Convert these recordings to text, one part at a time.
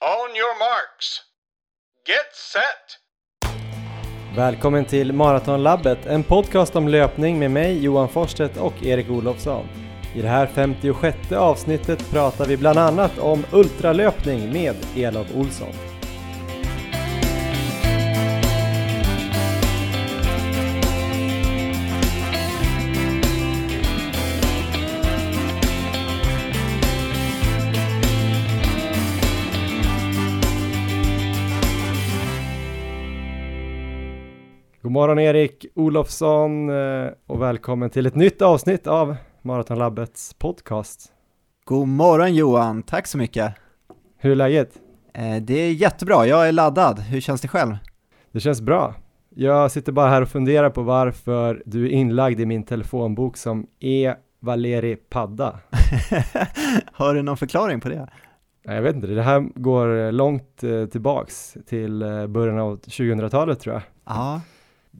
On your marks. Get set! Välkommen till Maratonlabbet, en podcast om löpning med mig Johan Forsstedt och Erik Olofsson. I det här 56 avsnittet pratar vi bland annat om ultralöpning med Elof Olsson. Morgon Erik Olofsson eh, och välkommen till ett nytt avsnitt av Maratonlabbets podcast. God morgon Johan, tack så mycket. Hur är läget? Eh, det är jättebra, jag är laddad. Hur känns det själv? Det känns bra. Jag sitter bara här och funderar på varför du är inlagd i min telefonbok som E. Valeri Padda. Har du någon förklaring på det? Jag vet inte, det här går långt eh, tillbaks till början av 2000-talet tror jag. Ja,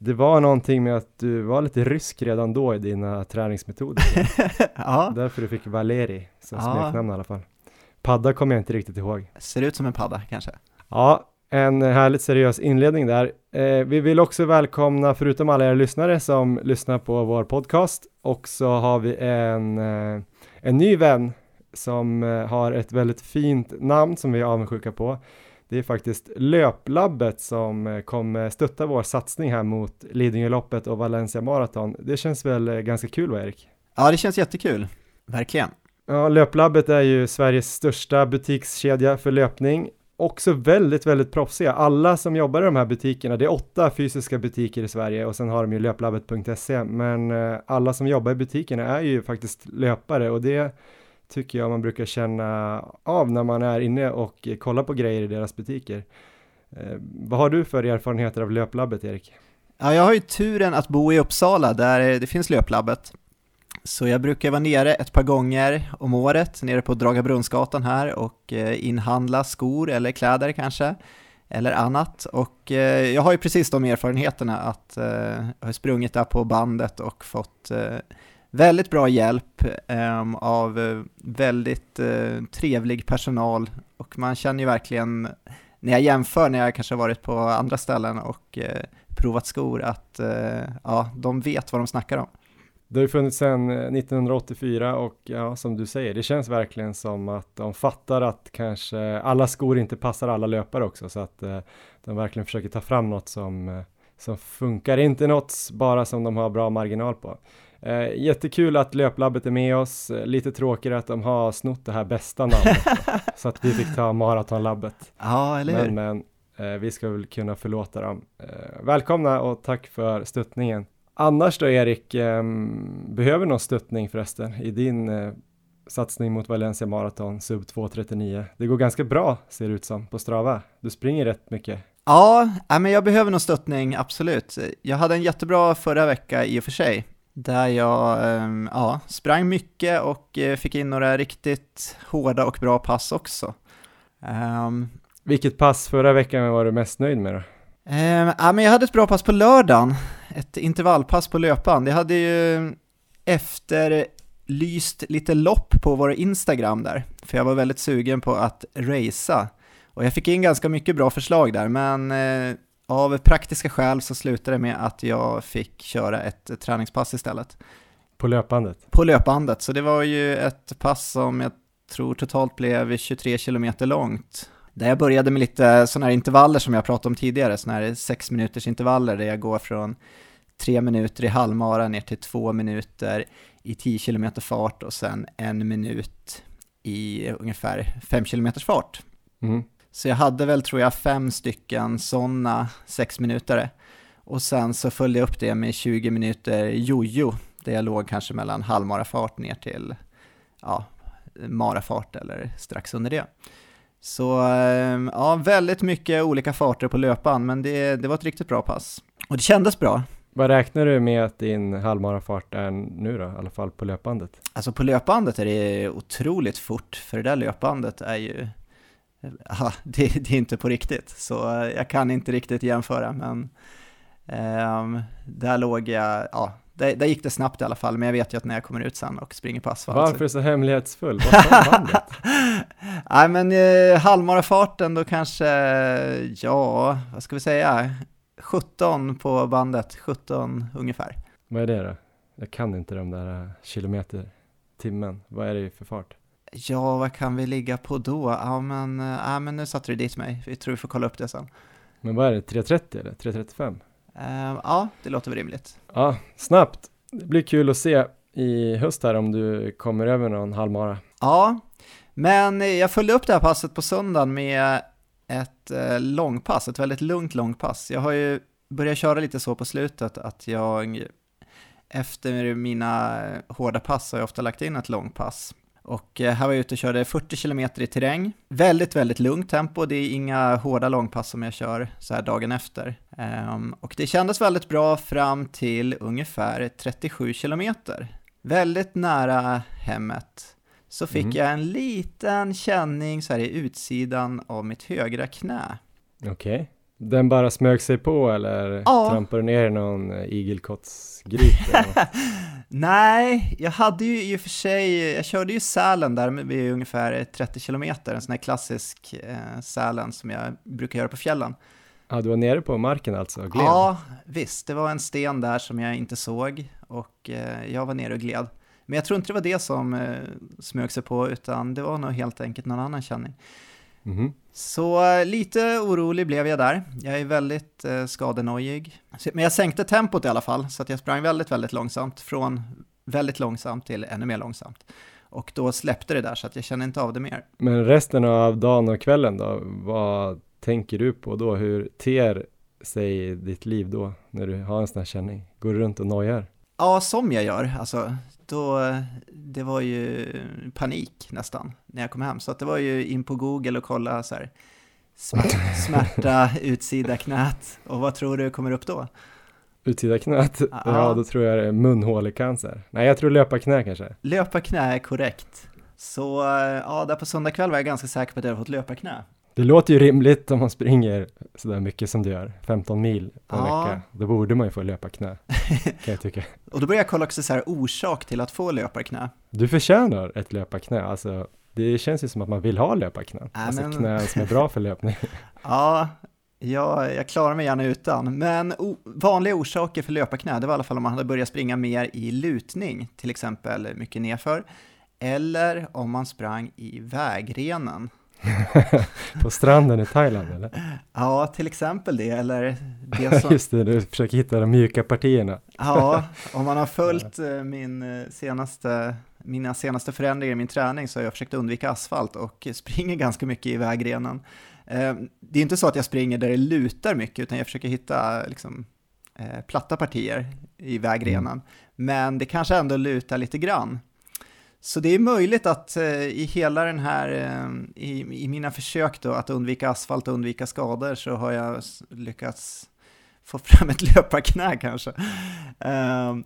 Det var någonting med att du var lite rysk redan då i dina träningsmetoder. ja, Därför du fick Valeri som Ja. smeknamn i alla fall. Padda kommer jag inte riktigt ihåg. ser ut som en padda kanske. Ja, en härligt seriös inledning där. Eh, vi vill också välkomna, förutom alla er lyssnare som lyssnar på vår podcast, och så har vi en, eh, en ny vän som eh, har ett väldigt fint namn som vi är avundsjuka på. Det är faktiskt Löplabbet som eh, kommer stötta vår satsning här mot Lidingöloppet och Valencia Marathon. Det känns väl eh, ganska kul va Erik? Ja, det känns jättekul. Verkligen. Ja, Löplabbet är ju Sveriges största butikskedja för löpning. Också väldigt, väldigt proffsiga. Alla som jobbar i de här butikerna, det är åtta fysiska butiker i Sverige och sen har de ju löplabbet.se, men eh, alla som jobbar i butikerna är ju faktiskt löpare och det tycker jag man brukar känna av när man är inne och kollar på grejer i deras butiker. Eh, vad har du för erfarenheter av löplabbet, Erik? Ja, jag har ju turen att bo i Uppsala där det finns löplabbet. Så jag brukar vara nere ett par gånger om året, nere på Dragabrunnsgatan här och eh, inhandla skor eller kläder kanske, eller annat. Och eh, jag har ju precis de erfarenheterna att jag har sprungit där på bandet och fått väldigt bra hjälp ehm, eh, av väldigt eh, trevlig personal och man känner ju verkligen när jag jämför när jag kanske har varit på andra ställen och eh, provat skor att eh, ja, de vet vad de snackar om. Det har ju funnits sedan eh, 1984 och ja, som du säger, det känns verkligen som att de fattar att kanske alla skor inte passar alla löpare också, så att eh, de verkligen försöker ta fram något som, eh, som funkar, inte något bara som de har bra marginal på. Eh, jättekul att Löplabbet är med oss, lite tråkigare att de har snott det här bästa namnet, så att vi fick ta Maratonlabbet. Ja, eller hur? Men, men eh, vi ska väl kunna förlåta dem. Eh, välkomna och tack för stöttningen. Annars då Erik, ehm, behöver någon stöttning förresten i din eh, satsning mot Valencia Marathon sub 2.39? Det går ganska bra ser det ut som på Strava. Du springer rätt mycket. Ja, men jag behöver någon stöttning, absolut. Jag hade en jättebra förra vecka i och för sig, där jag ehm, ja, sprang mycket och eh, fick in några riktigt hårda och bra pass också. Ehm, Vilket pass förra veckan var du mest nöjd med då? ehm, ja, men jag hade ett bra pass på lördagen, ett intervallpass på löpband. Jag hade ju efterlyst lite lopp på vår Instagram där, för jag var väldigt sugen på att racea. Och jag fick in ganska mycket bra förslag där, men eh, av praktiska skäl så slutade det med att jag fick köra ett träningspass istället På löpbandet? på löpbandet. Så det var ju ett pass som jag tror totalt blev 23 kilometer långt. Där jag började med lite sådana här intervaller som jag pratade om tidigare, sådana här sex minuters intervaller där jag går från tre minuter i halvmara ner till två minuter i 10 kilometer fart och sen en minut i ungefär 5 kilometers fart. Mm. Så jag hade väl, tror jag, fem stycken sådana sex minuter. Och sen så följde jag upp det med 20 minuter jojo, där jag låg kanske mellan halvmarafart ner till ja, marafart eller strax under det. Så eh, ja, väldigt mycket olika farter på löpan, men det, det var ett riktigt bra pass. Och det kändes bra. Vad räknar du med att din halvmarafart är nu då, i alla fall på löpbandet? Alltså på löpbandet är det otroligt fort, för det där löpbandet är ju, aha, det, det är inte på riktigt, så jag kan inte riktigt jämföra, men ehm, där låg jag, ja, där, där gick det snabbt i alla fall, men jag vet ju att när jag kommer ut sen och springer på asfalt. Varför är du så hemlighetsfull? Vad sa bandet? Nej men eh, halvmarafarten då kanske, ja, vad ska vi säga, 17 på bandet, 17 ungefär. Vad är det då? Jag kan inte de där eh, kilometer timmen. Vad är det för fart? Ja, vad kan vi ligga på då? Ja men, eh, ja, men nu satte du dit mig, vi tror vi får kolla upp det sen. Men vad är det, 3.30 eller 3.35? Eh, ja, det låter väl rimligt. Ja, snabbt. Det blir kul att se i höst här om du kommer över någon halvmara. Ja, men jag följde upp det här passet på söndagen med ett eh, långpass, ett väldigt lugnt långpass. Jag har ju börjat köra lite så på slutet att jag efter mina hårda pass har jag ofta lagt in ett långpass. Och eh, här var jag ute och körde 40 km i terräng. Väldigt, väldigt lugnt tempo. Det är inga hårda långpass som jag kör så här dagen efter. Um, och det kändes väldigt bra fram till ungefär 37 km. Väldigt nära hemmet. Så fick Mhm. jag en liten känning så här i utsidan av mitt högra knä. Okej. Den bara smög sig på eller Ja. trampade ner i någon eh, igelkottsgryt? eller något? Nej, jag hade ju i och för sig, jag körde ju Sälen där vid ungefär 30 kilometer, en sån här klassisk eh, Sälen som jag brukar göra på fjällen. ja, du var nere på marken alltså och gled? Ja, visst, det var en sten där som jag inte såg och eh, jag var nere och gled. Men jag tror inte det var det som eh, smög sig på, utan det var nog helt enkelt någon annan känning. Mhm. Så eh, lite orolig blev jag där. Jag är väldigt eh, skadenojig. Men jag sänkte tempot i alla fall, så att jag sprang väldigt, väldigt långsamt. Från väldigt långsamt till ännu mer långsamt. Och då släppte det där, så att jag kände inte av det mer. Men resten av dagen och kvällen då, vad tänker du på då? Hur ter sig ditt liv då, när du har en sån här känning? Går du runt och nojar? Ja, som jag gör. Alltså, då, det var ju panik nästan när jag kom hem. Så att det var ju in på Google och kolla så här, smärta, smärta utsida knät. Och vad tror du kommer upp då? Utsida knät? Ja. Ja, då tror jag det är munhålecancer. Nej, jag tror löparknä kanske. Löparknä är korrekt. Så ja, där på söndag kväll var jag ganska säker på att jag hade fått löparknä. Det låter ju rimligt om man springer sådär mycket som du gör, 15 mil på en Ja. vecka. Då borde man ju få löparknä, kan jag tycka. Och då började jag kolla också så här orsak till att få löparknä. Du förtjänar ett löparknä, alltså det känns ju som att man vill ha löparknän. Ja, alltså men- knän som är bra för löpning. Ja, jag, jag klarar mig gärna utan. Men vanliga orsaker för löparknä, det var i alla fall om man hade börjat springa mer i lutning, till exempel mycket nedför. Eller om man sprang i vägrenen. på stranden i Thailand eller? Ja, till exempel det, eller det som... Just det, du försöker hitta de mjuka partierna. Ja, om man har följt eh, min eh, senaste, mina senaste förändringar i min träning så har jag försökt undvika asfalt och springer ganska mycket i vägrenen. Eh, Det är inte så att jag springer där det lutar mycket, utan jag försöker hitta liksom, platta partier i vägrenen. Men det kanske ändå lutar lite grann. Så det är möjligt att eh, i hela den här, eh, i, i mina försök då att undvika asfalt och undvika skador så har jag lyckats få fram ett löparknä kanske. Ehm,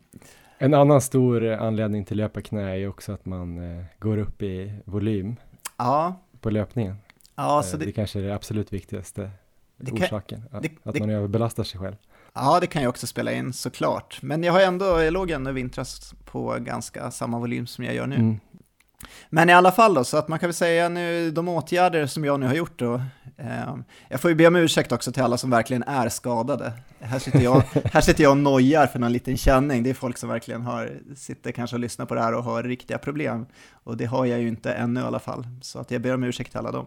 En annan stor anledning till löparknä är ju också att man eh, går upp i volym ja, på löpningen. ja, så det, det, kanske är det absolut viktigaste Det kan- orsaken, att, det- att det- man överbelastar sig själv. Ja, det kan ju också spela in såklart. Men jag har ändå, jag låg ändå i vintras på ganska samma volym som jag gör nu. Mm. Men i alla fall då, så att man kan väl säga nu, de åtgärder som jag nu har gjort då, eh, jag får ju be om ursäkt också till alla som verkligen är skadade. Här sitter jag, här sitter jag och nojar för någon liten känning, det är folk som verkligen har, sitter kanske och lyssnar på det här och har riktiga problem. Och det har jag ju inte ännu i alla fall, så att jag ber om ursäkt till alla dem.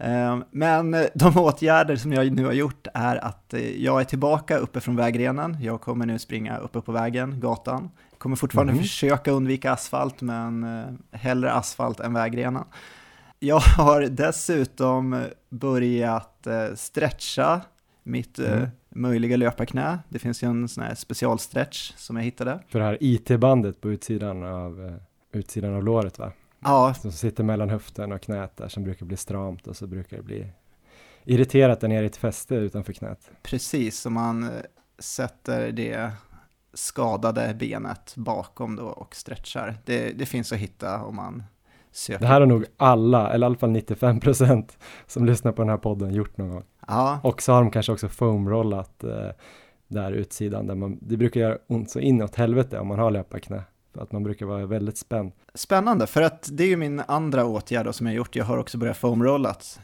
Eh, Men de åtgärder som jag nu har gjort är att eh, jag är tillbaka uppe från vägrenen. Jag kommer nu springa uppe på vägen, gatan. Kommer fortfarande Mhm. försöka undvika asfalt, men eh, hellre asfalt än vägrenen. Jag har dessutom börjat eh, stretcha mitt eh, Mm. möjliga löparknä. Det finns ju en sån här specialstretch som jag hittade. För det här IT-bandet på utsidan av, eh, utsidan av låret va? Ja, Som sitter mellan höften och knät där som brukar bli stramt och så brukar det bli irriterat där nere i ett fäste utanför knät. Precis, som man eh, sätter det skadade benet bakom då och stretchar. Det, det finns att hitta om man söker. Det här har nog alla, eller i alla fall 95% som lyssnar på den här podden gjort någon gång. Ja, Och så har de kanske också foamrollat eh, där utsidan där man, det brukar göra ont så inåt helvete om man har löparknä. För att man brukar vara väldigt spänd. Spännande, för att det är ju min andra åtgärd då som jag gjort. Jag har också börjat foamrollat.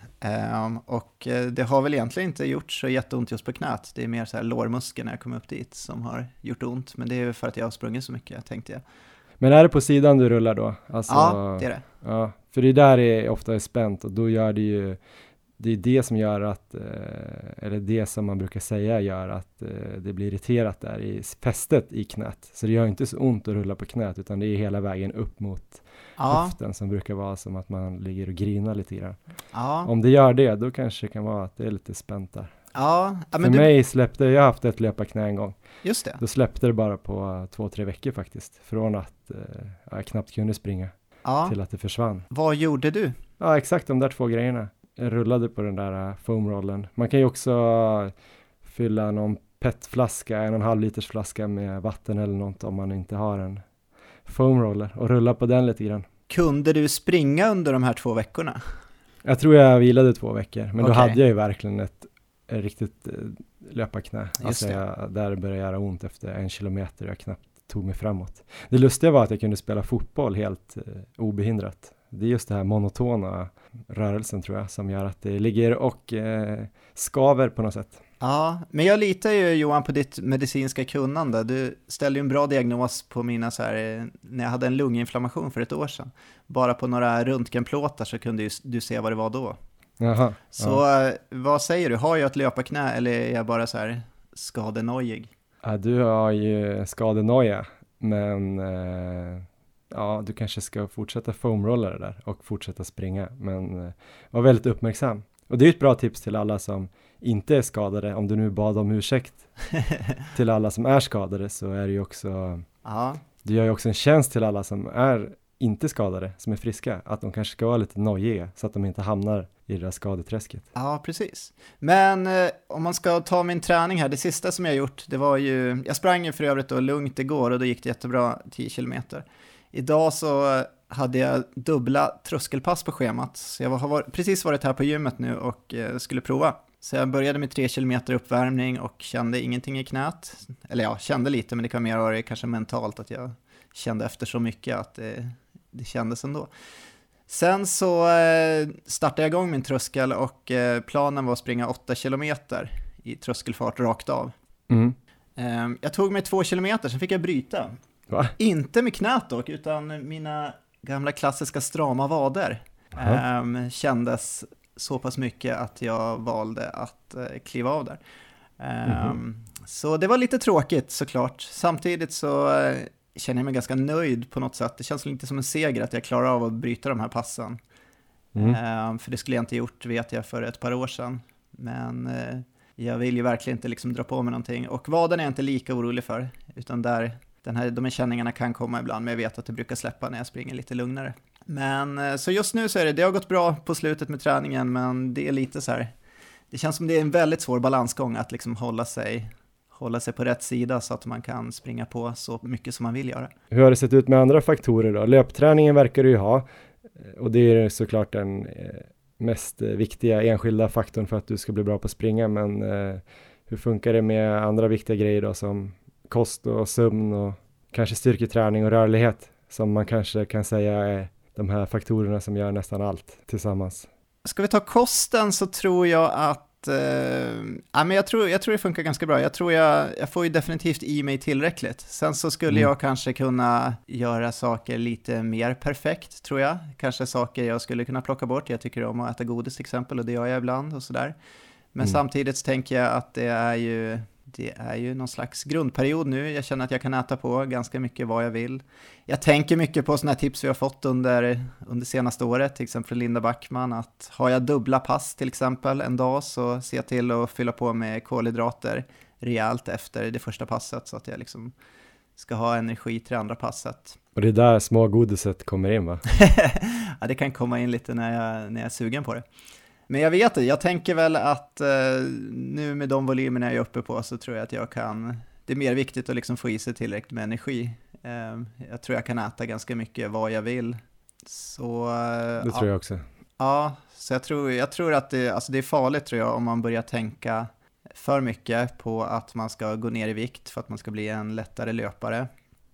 Um, och eh, det har väl egentligen inte gjort så jätteont just på knät. Det är mer så här lårmuskeln när jag kom upp dit som har gjort ont. Men det är för att jag har sprungit så mycket, tänkte jag. Men är det på sidan du rullar då? Alltså, ja, det är det. Ja, för det där är ofta är spänt och då gör det ju det är det som gör att, eh, eller det som man brukar säga gör att eh, det blir irriterat där i fästet i knät. Så det gör inte så ont att rulla på knät utan det är hela vägen upp mot ja. höften som brukar vara som att man ligger och grinar lite grann. Ja. Om det gör det, då kanske det kan vara att det är lite spänt där. Ja, För du... mig släppte, jag har haft ett löparknä en gång. Just det. Då släppte det bara på två, tre veckor faktiskt. Från att eh, jag knappt kunde springa ja. till att det försvann. Vad gjorde du? Ja, exakt de där två grejerna. Jag rullade på den där äh, foamrollen. Man kan ju också fylla någon petflaska, en och en halv liters flaska med vatten eller något om man inte har en foamroller och rulla på den lite grann. Kunde du springa under de här två veckorna? Jag tror jag vilade två veckor, men okay. då hade jag ju verkligen ett, ett riktigt äh, löparknä. Alltså jag, där började göra ont efter en kilometer, jag knappt tog mig framåt. Det lustiga var att jag kunde spela fotboll helt eh, obehindrat. Det är just det här monotona rörelsen tror jag som gör att det ligger och eh, skaver på något sätt. Ja, men jag litar ju Johan på ditt medicinska kunnande. Du ställde ju en bra diagnos på mina så här, eh, när jag hade en lunginflammation för ett år sedan. Bara på några röntgenplåtar så kunde ju du se vad det var då. Jaha, så ja. Eh, vad säger du, har jag ett löparknä eller är jag bara så här skadenojig? Ja, du har ju skadenoja, men eh, ja, du kanske ska fortsätta foamrolla det där och fortsätta springa, men eh, var väldigt uppmärksam. Och det är ett bra tips till alla som inte är skadade, om du nu bad om ursäkt till alla som är skadade så är det ju också, ja. du gör ju också en tjänst till alla som är inte skadade, som är friska, att de kanske ska vara lite nojiga så att de inte hamnar i det där skadeträsket. Ja, precis. Men eh, om man ska ta min träning här, det sista som jag gjort, det var ju, jag sprang ju för övrigt då lugnt igår och då gick det jättebra 10 kilometer. Idag så hade jag dubbla tröskelpass på schemat, så jag har precis varit här på gymmet nu och eh, skulle prova. Så jag började med 3 km uppvärmning och kände ingenting i knät. Eller ja, kände lite, men det kan mer vara kanske mentalt att jag kände efter så mycket att det, det kändes ändå. Sen så eh, startade jag igång min tröskel och eh, planen var att springa 8 km i tröskelfart rakt av. Mm. Ehm, jag tog mig 2 km, sen fick jag bryta. Va? Inte med knät dock, utan mina gamla klassiska strama vader um, kändes så pass mycket att jag valde att uh, kliva av där. Um, mm-hmm. Så det var lite tråkigt såklart. Samtidigt så uh, känner jag mig ganska nöjd på något sätt. Det känns lite som en seger att jag klarar av att bryta de här passen. Mm. Um, för det skulle jag inte gjort, vet jag, för ett par år sedan. Men uh, jag vill ju verkligen inte liksom dra på mig någonting. Och vaden är jag inte lika orolig för, utan där den här, de här känningarna kan komma ibland, men jag vet att det brukar släppa när jag springer lite lugnare. Men eh, så just nu så är det, det har gått bra på slutet med träningen, men det är lite så här, det känns som det är en väldigt svår balansgång att liksom hålla sig, hålla sig på rätt sida så att man kan springa på så mycket som man vill göra. Hur har det sett ut med andra faktorer då? Löpträningen verkar du ju ha eh, och det är såklart den eh, mest viktiga enskilda faktorn för att du ska bli bra på att springa, men hur funkar det med andra viktiga grejer då som kost och sömn och kanske styrketräning och rörlighet som man kanske kan säga är de här faktorerna som gör nästan allt tillsammans. Ska vi ta kosten så tror jag att eh, ja, men jag, tror, jag tror det funkar ganska bra. Jag tror jag, jag får ju definitivt i mig tillräckligt. Sen så skulle mm. jag kanske kunna göra saker lite mer perfekt, tror jag. Kanske saker jag skulle kunna plocka bort. Jag tycker om att äta godis till exempel och det gör jag ibland och sådär. Men mm. samtidigt tänker jag att det är ju det är ju någon slags grundperiod nu. Jag känner att jag kan äta på ganska mycket vad jag vill. Jag tänker mycket på sådana här tips vi har fått under, under senaste året, till exempel Linda Backman, att har jag dubbla pass till exempel en dag så jag till att fylla på med kolhydrater rejält efter det första passet så att jag liksom ska ha energi till det andra passet. Och det är där smågodiset kommer in va? ja, det kan komma in lite när jag, när jag är sugen på det. Men jag vet det, jag tänker väl att eh, nu med de volymerna jag är uppe på så tror jag att jag kan, det är mer viktigt att liksom få i sig tillräckligt med energi. Eh, jag tror jag kan äta ganska mycket vad jag vill. Så, eh, det tror jag också. Ja, så jag tror, jag tror att det, alltså det är farligt tror jag om man börjar tänka för mycket på att man ska gå ner i vikt för att man ska bli en lättare löpare.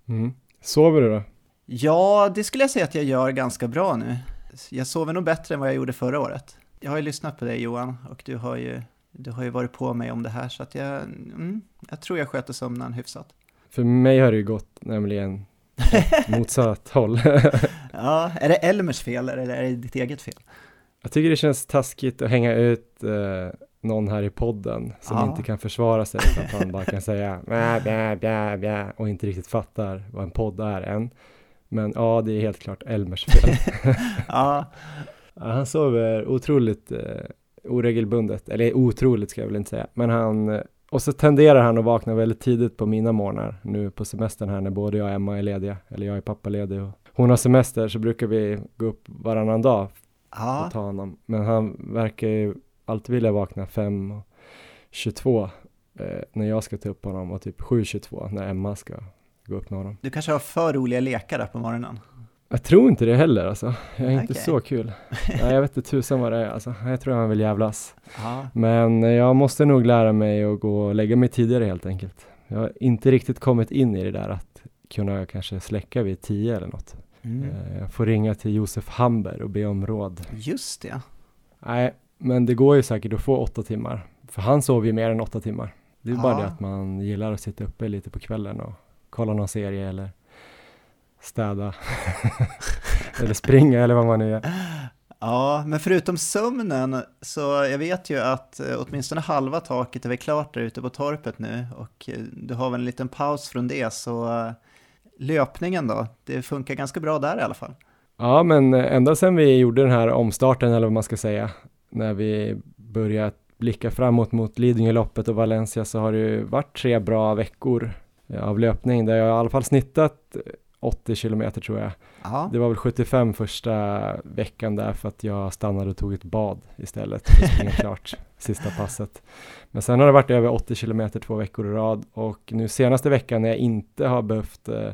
Mm. Sover du då? Ja, det skulle jag säga att jag gör ganska bra nu. Jag sover nog bättre än vad jag gjorde förra året. Jag har ju lyssnat på dig Johan och du har ju, du har ju varit på mig om det här så att jag, mm, jag tror jag sköter sömnen hyfsat. För mig har det ju gått nämligen motsatt håll. ja, är det Elmers fel eller är det ditt eget fel? Jag tycker det känns taskigt att hänga ut eh, någon här i podden som Ja. inte kan försvara sig för att han bara kan säga bä, bä, bä, bä, och inte riktigt fattar vad en podd är än. Men ja, det är helt klart Elmers fel. Ja, Ja, han sover otroligt eh, oregelbundet, eller otroligt ska jag väl inte säga, men han eh, och så tenderar han att vakna väldigt tidigt på mina morgnar nu på semestern här när både jag och Emma är lediga, eller jag är pappaledig och hon har semester så brukar vi gå upp varannan dag ja. och ta honom. Men han verkar ju alltid vilja vakna 5.22 eh, när jag ska ta upp honom och typ 7.22 när Emma ska gå upp med honom. Du kanske har för roliga lekar där på morgonen? Jag tror inte det heller alltså. Jag är inte Okej. så kul. Nej, jag vet inte tusan vad det är alltså. Jag tror han vill jävlas. Ja, Men jag måste nog lära mig att gå och lägga mig tidigare helt enkelt. Jag har inte riktigt kommit in i det där att kunna kanske släcka vid 10 eller något. mm. Eh, Jag får ringa till Josef Hamber och be om råd. just det. Nej, men det går ju säkert att få åtta timmar. För han sover ju mer än åtta timmar. Det är bara Ja. det att man gillar att sitta uppe lite på kvällen och kolla någon serie eller städa. eller springa eller vad man nu gör. Ja, men förutom sömnen så jag vet ju att eh, åtminstone halva taket är väl klart där ute på torpet nu och eh, du har väl en liten paus från det så eh, löpningen då, det funkar ganska bra där i alla fall. Ja, men ända sedan vi gjorde den här omstarten eller vad man ska säga, när vi började blicka framåt mot Lidingöloppet och Valencia så har det ju varit tre bra veckor av löpning där jag i alla fall snittat 80 kilometer tror jag. Ja, Det var väl 75 första veckan där för att jag stannade och tog ett bad istället för att springa klart sista passet. Men sen har det varit över 80 kilometer två veckor i rad och nu senaste veckan när jag inte har behövt eh,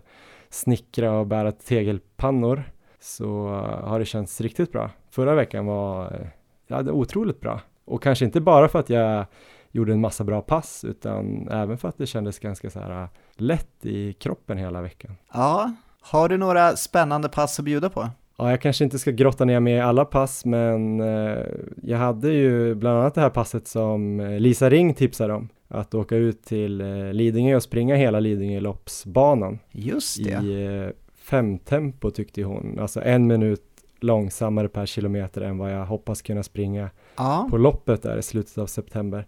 snickra och bära tegelpannor så har det känts riktigt bra. Förra veckan var eh, ja, det otroligt bra och kanske inte bara för att jag gjorde en massa bra pass utan även för att det kändes ganska så här eh, lätt i kroppen hela veckan. ja. Har du några spännande pass att bjuda på? Ja, jag kanske inte ska grotta ner mig i alla pass, men eh, jag hade ju bland annat det här passet som eh, Lisa Ring tipsade om. Att åka ut till eh, Lidingö och springa hela Lidingöloppsbanan Just det. i femtempo tyckte hon. Alltså en minut långsammare per kilometer än vad jag hoppas kunna springa Ja, på loppet där i slutet av september.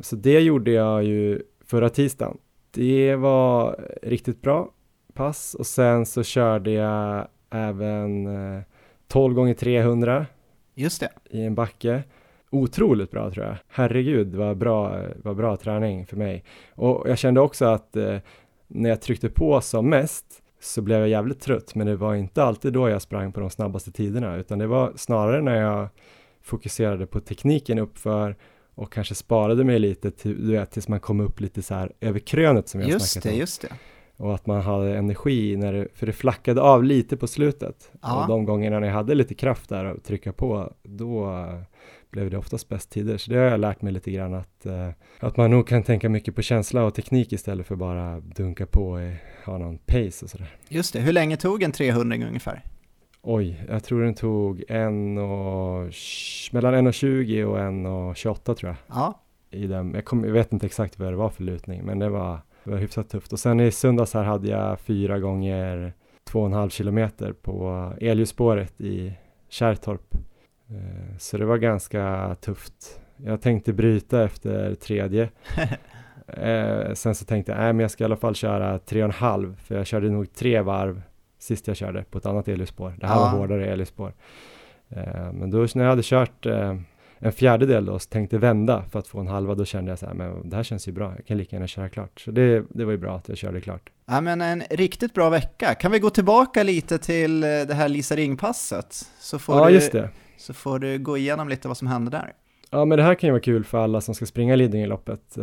Så det gjorde jag ju förra tisdagen. Det var riktigt bra pass och sen så körde jag även eh, 12 gånger 300 just det. i en backe. Otroligt bra tror jag. Herregud vad bra, vad bra träning för mig. Och jag kände också att eh, när jag tryckte på som mest så blev jag jävligt trött men det var inte alltid då jag sprang på de snabbaste tiderna utan det var snarare när jag fokuserade på tekniken uppför och kanske sparade mig lite till, du vet, tills man kom upp lite så här över krönet som jag Just snackat det, om. just det. Och att man hade energi när det, för det flackade av lite på slutet. Ja. Och de gångerna när jag hade lite kraft där att trycka på, då blev det oftast bäst tider. Så det har jag lärt mig lite grann att, eh, att man nog kan tänka mycket på känsla och teknik istället för bara dunka på och ha någon pace och sådär. Just det. Hur länge tog en 300 ungefär? Oj, jag tror den tog en och, mellan 1,20 och 1,28 tror jag. Ja, i den. Jag, kom, jag vet inte exakt vad det var för lutning, men det var, det var hyfsat tufft. Och sen i söndags här hade jag fyra gånger två och en halv kilometer på elljusspåret i Kärrtorp. Eh, Så det var ganska tufft. Jag tänkte bryta efter tredje. Eh, sen så tänkte jag, nej men jag ska i alla fall köra tre och en halv, för jag körde nog tre varv sist jag körde på ett annat elljusspår. Det här Ja. var hårdare elljusspår. Eh, men då när jag hade kört eh, en fjärdedel då, så tänkte vända för att få en halva, då kände jag så här, men det här känns ju bra, jag kan lika gärna köra klart. Så det, det var ju bra att jag körde klart. Ja, men en riktigt bra vecka. Kan vi gå tillbaka lite till eh, det här Lisa Ring-passet? Så får, Ja, du, just det. så får du gå igenom lite vad som hände där. Ja, men det här kan ju vara kul för alla som ska springa Lidingöloppet.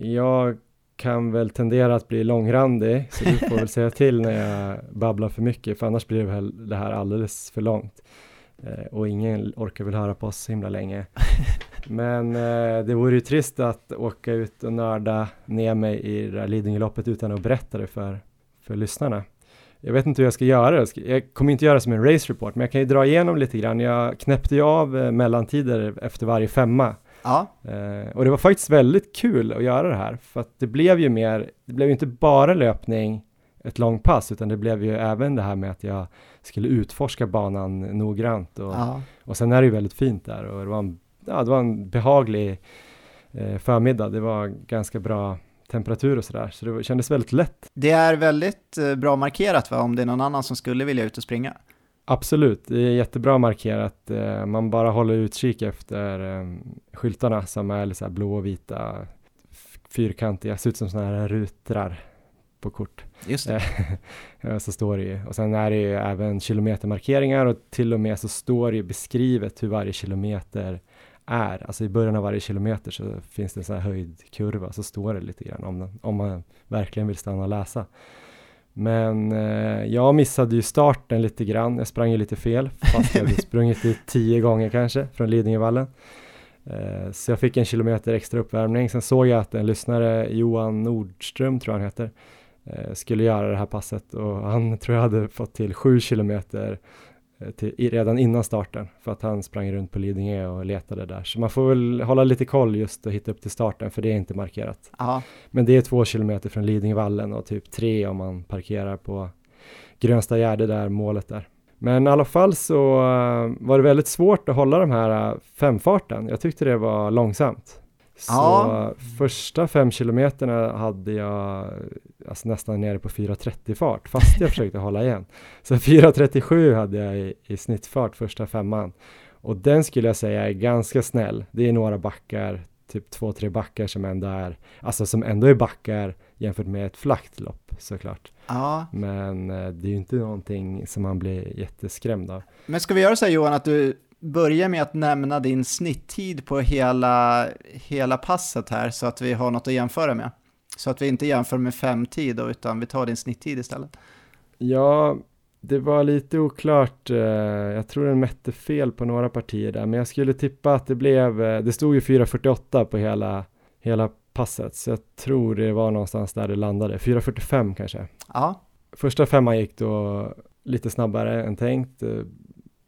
Jag kan väl tendera att bli långrandig, så du får väl säga till när jag babblar för mycket, för annars blir det väl det här alldeles för långt. Eh, Och ingen orkar väl höra på oss så himla länge. Men eh, det vore ju trist att åka ut och nörda ner mig i det här Lidingöloppet utan att berätta det för, för lyssnarna. Jag vet inte hur jag ska göra det. Jag kommer inte göra som en race report, men jag kan ju dra igenom lite grann. Jag knäppte ju av eh, mellantider efter varje femma. Ja. Eh, och det var faktiskt väldigt kul att göra det här, för att det blev ju mer, det blev ju inte bara löpning ett långt pass, utan det blev ju även det här med att jag skulle utforska banan noggrant och, ja. och sen är det ju väldigt fint där och det var en, ja, det var en behaglig eh, förmiddag. Det var ganska bra temperatur och sådär, så det kändes väldigt lätt. Det är väldigt eh, bra markerat va, om det är någon annan som skulle vilja ut och springa? Absolut, det är jättebra markerat. Eh, man bara håller utkik efter eh, skyltarna som är så blå och vita, fyrkantiga, ser ut som sådana här rutrar på kort. Just det. ja, så står det ju. Och sen är det ju även kilometermarkeringar och till och med så står det ju beskrivet hur varje kilometer är. Alltså i början av varje kilometer så finns det en sån här höjdkurva, så står det lite grann om, den, om man verkligen vill stanna och läsa. Men eh, jag missade ju starten lite grann, jag sprang ju lite fel, fast jag hade sprungit dit tio gånger kanske från Lidingövallen. Eh, så jag fick en kilometer extra uppvärmning, sen såg jag att en lyssnare, Johan Nordström tror jag han heter, eh, skulle göra det här passet och han tror jag hade fått till sju kilometer till, redan innan starten för att han sprang runt på Lidingö och letade där. Så man får väl hålla lite koll just och hitta upp till starten för det är inte markerat. Aha. Men det är två kilometer från Lidingövallen och typ tre om man parkerar på Grönsta Gärde där målet är. Men i alla fall så uh, var det väldigt svårt att hålla de här uh, femfarten. Jag tyckte det var långsamt. Så ja. första fem kilometerna hade jag alltså nästan nere på 4.30 fart fast jag försökte hålla igen. Så 4.37 hade jag i, i snittfart första femman och den skulle jag säga är ganska snäll. Det är några backar, typ två, tre backar som ändå är, alltså som ändå är backar jämfört med ett flackt lopp såklart. Ja. Men eh, det är ju inte någonting som man blir jätteskrämd av. Men ska vi göra så här Johan att du börja med att nämna din snitttid på hela, hela passet här så att vi har något att jämföra med. Så att vi inte jämför med fem tid då, utan vi tar din snitttid istället. Ja, det var lite oklart. Eh, jag tror den mätte fel på några partier där, men jag skulle tippa att det blev, eh, det stod ju 4.48 på hela, hela passet, så jag tror det var någonstans där det landade, 4.45 kanske. Ja. Första femman gick då lite snabbare än tänkt, eh,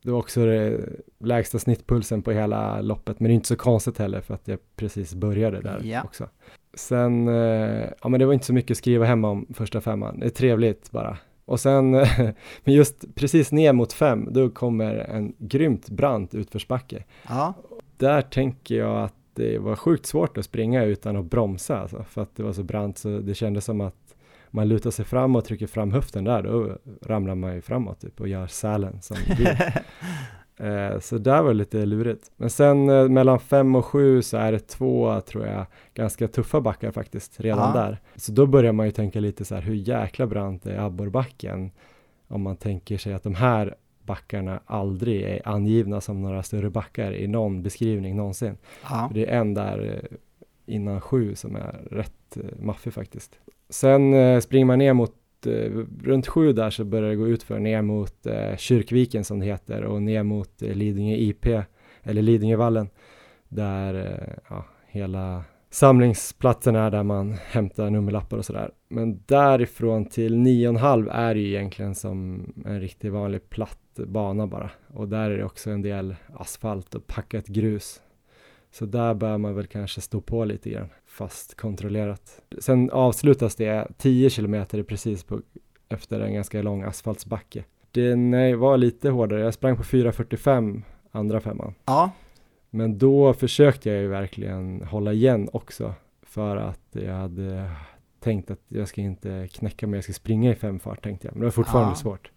det var också det lägsta snittpulsen på hela loppet, men det är inte så konstigt heller för att jag precis började där ja. också. Sen, eh, ja men det var inte så mycket att skriva hemma om första femman, det är trevligt bara. Och sen, men just precis ner mot fem, då kommer en grymt brant utförsbacke. Ja. Där tänker jag att det var sjukt svårt att springa utan att bromsa, alltså, för att det var så brant så det kändes som att man lutar sig fram och trycker fram höften där, då ramlar man ju framåt typ och gör sälen som eh, Så där var det lite lurigt. Men sen eh, mellan fem och sju så är det två, tror jag, ganska tuffa backar faktiskt redan ja. där. Så då börjar man ju tänka lite så här, hur jäkla brant är abborrbacken? Om man tänker sig att de här backarna aldrig är angivna som några större backar i någon beskrivning någonsin. Ja. Det är en där eh, innan sju som är rätt eh, maffig faktiskt. Sen eh, springer man ner mot, eh, runt sju där så börjar det gå ut för ner mot eh, Kyrkviken som det heter och ner mot eh, Lidingö IP, eller Lidingövallen, där eh, ja, hela samlingsplatsen är där man hämtar nummerlappar och sådär. Men därifrån till 9,5 är det ju egentligen som en riktigt vanlig platt bana bara. Och där är det också en del asfalt och packat grus. Så där bör man väl kanske stå på lite grann, fast kontrollerat. Sen avslutas det 10 kilometer precis på, efter en ganska lång asfaltsbacke. Den var lite hårdare, jag sprang på 4.45 andra femman. Ja. Men då försökte jag ju verkligen hålla igen också för att jag hade tänkt att jag ska inte knäcka mig, jag ska springa i fem fart tänkte jag, men det var fortfarande ja. svårt.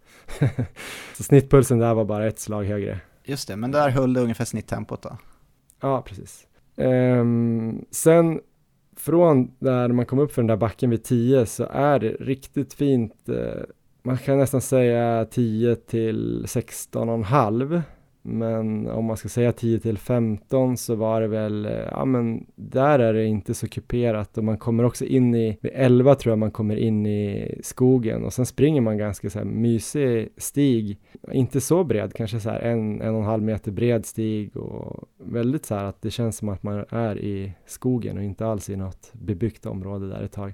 så snittpulsen där var bara ett slag högre. Just det, men där höll det ungefär snitttempot då? Ja, precis. Um, sen från där man kom upp för den där backen vid 10 så är det riktigt fint. Eh, man kan nästan säga 10 till 16,5 men om man ska säga 10 till 15 så var det väl, eh, ja men där är det inte så kuperat och man kommer också in i, vid 11 tror jag man kommer in i skogen och sen springer man ganska så här mysig stig, inte så bred, kanske så här en, en och en halv meter bred stig och väldigt så här att det känns som att man är i skogen och inte alls i något bebyggt område där ett tag.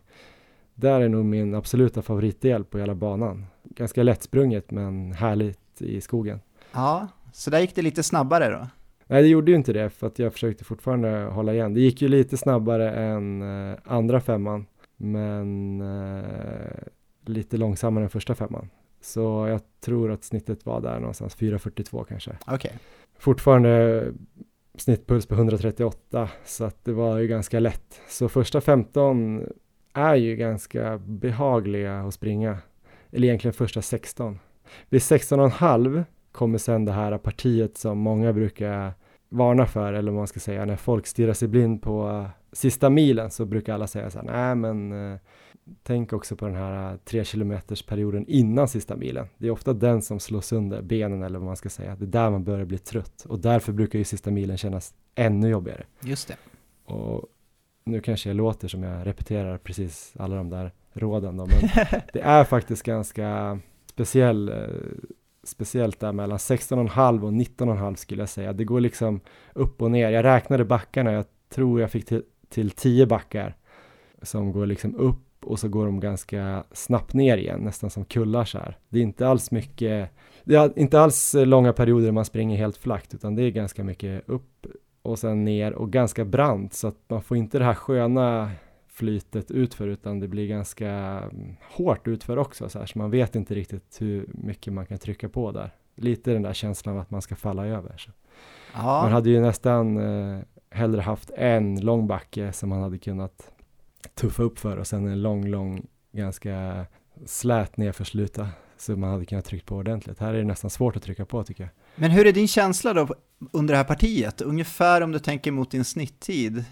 Där är nog min absoluta favoritdel på hela banan. Ganska lättsprunget men härligt i skogen. Ja, så där gick det lite snabbare då? Nej, det gjorde ju inte det för att jag försökte fortfarande hålla igen. Det gick ju lite snabbare än eh, andra femman, men eh, lite långsammare än första femman. Så jag tror att snittet var där någonstans 4.42 kanske. Okej. Okay. Fortfarande snittpuls på 138 så att det var ju ganska lätt. Så första 15 är ju ganska behagliga att springa. Eller egentligen första 16. Vid 16,5 kommer sen det här partiet som många brukar varna för, eller vad man ska säga, när folk stirrar sig blind på sista milen så brukar alla säga så här, nej men eh, tänk också på den här tre kilometers perioden innan sista milen. Det är ofta den som slår sönder benen eller vad man ska säga. Det är där man börjar bli trött och därför brukar ju sista milen kännas ännu jobbigare. Just det. Och nu kanske jag låter som jag repeterar precis alla de där råden då, men det är faktiskt ganska speciell, eh, speciellt där mellan 16,5 och 19,5 skulle jag säga. Det går liksom upp och ner. Jag räknade backarna, jag tror jag fick till, till 10 backar som går liksom upp och så går de ganska snabbt ner igen, nästan som kullar så här. Det är inte alls mycket, det är inte alls långa perioder man springer helt flackt, utan det är ganska mycket upp och sen ner och ganska brant så att man får inte det här sköna flytet utför utan det blir ganska mm, hårt utför också så här så man vet inte riktigt hur mycket man kan trycka på där. Lite den där känslan av att man ska falla över. Så. Man hade ju nästan eh, hellre haft en lång backe som man hade kunnat tuffa upp för och sen en lång, lång, ganska slät nedförsluta så man hade kunnat trycka på ordentligt. Här är det nästan svårt att trycka på tycker jag. Men hur är din känsla då under det här partiet? Ungefär om du tänker mot din snitttid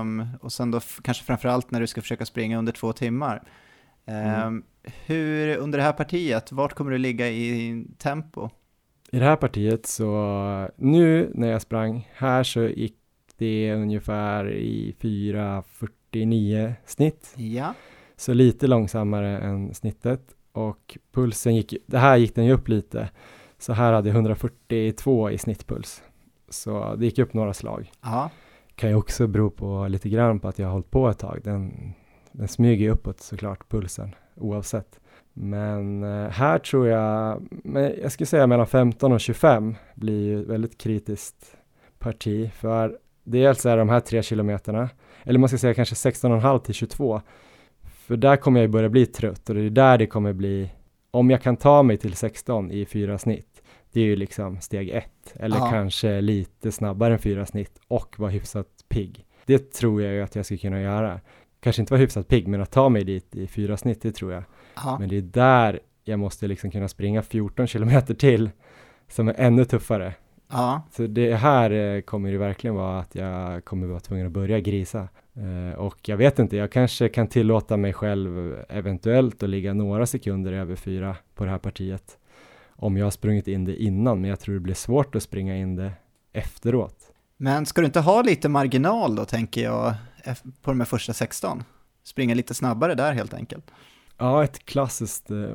um, och sen då kanske framförallt när du ska försöka springa under två timmar. Um, mm. Hur, under det här partiet, vart kommer du ligga i tempo? I det här partiet så, nu när jag sprang här så gick det ungefär i 4.49 snitt. Ja. Så lite långsammare än snittet och pulsen gick, det här gick den ju upp lite. Så här hade jag 142 i snittpuls. Så det gick upp några slag. Aha. Kan ju också bero på lite grann på att jag har hållit på ett tag. Den, den smyger ju uppåt såklart, pulsen, oavsett. Men eh, här tror jag, jag skulle säga mellan 15 och 25 blir ju ett väldigt kritiskt parti. För dels är de här tre kilometerna, eller man ska säga kanske 16,5 till 22. För där kommer jag ju börja bli trött och det är där det kommer bli, om jag kan ta mig till 16 i fyra snitt, det är ju liksom steg ett, eller ja. kanske lite snabbare än fyra snitt och vara hyfsat pigg. Det tror jag ju att jag ska kunna göra. Kanske inte vara hyfsat pigg, men att ta mig dit i fyra snitt, det tror jag. Ja. Men det är där jag måste liksom kunna springa 14 kilometer till, som är ännu tuffare. Ja. Så det här eh, kommer det verkligen vara att jag kommer vara tvungen att börja grisa. Uh, och jag vet inte, jag kanske kan tillåta mig själv eventuellt att ligga några sekunder över fyra på det här partiet om jag har sprungit in det innan, men jag tror det blir svårt att springa in det efteråt. Men ska du inte ha lite marginal då, tänker jag, på de här första 16? Springa lite snabbare där helt enkelt. Ja, ett klassiskt eh,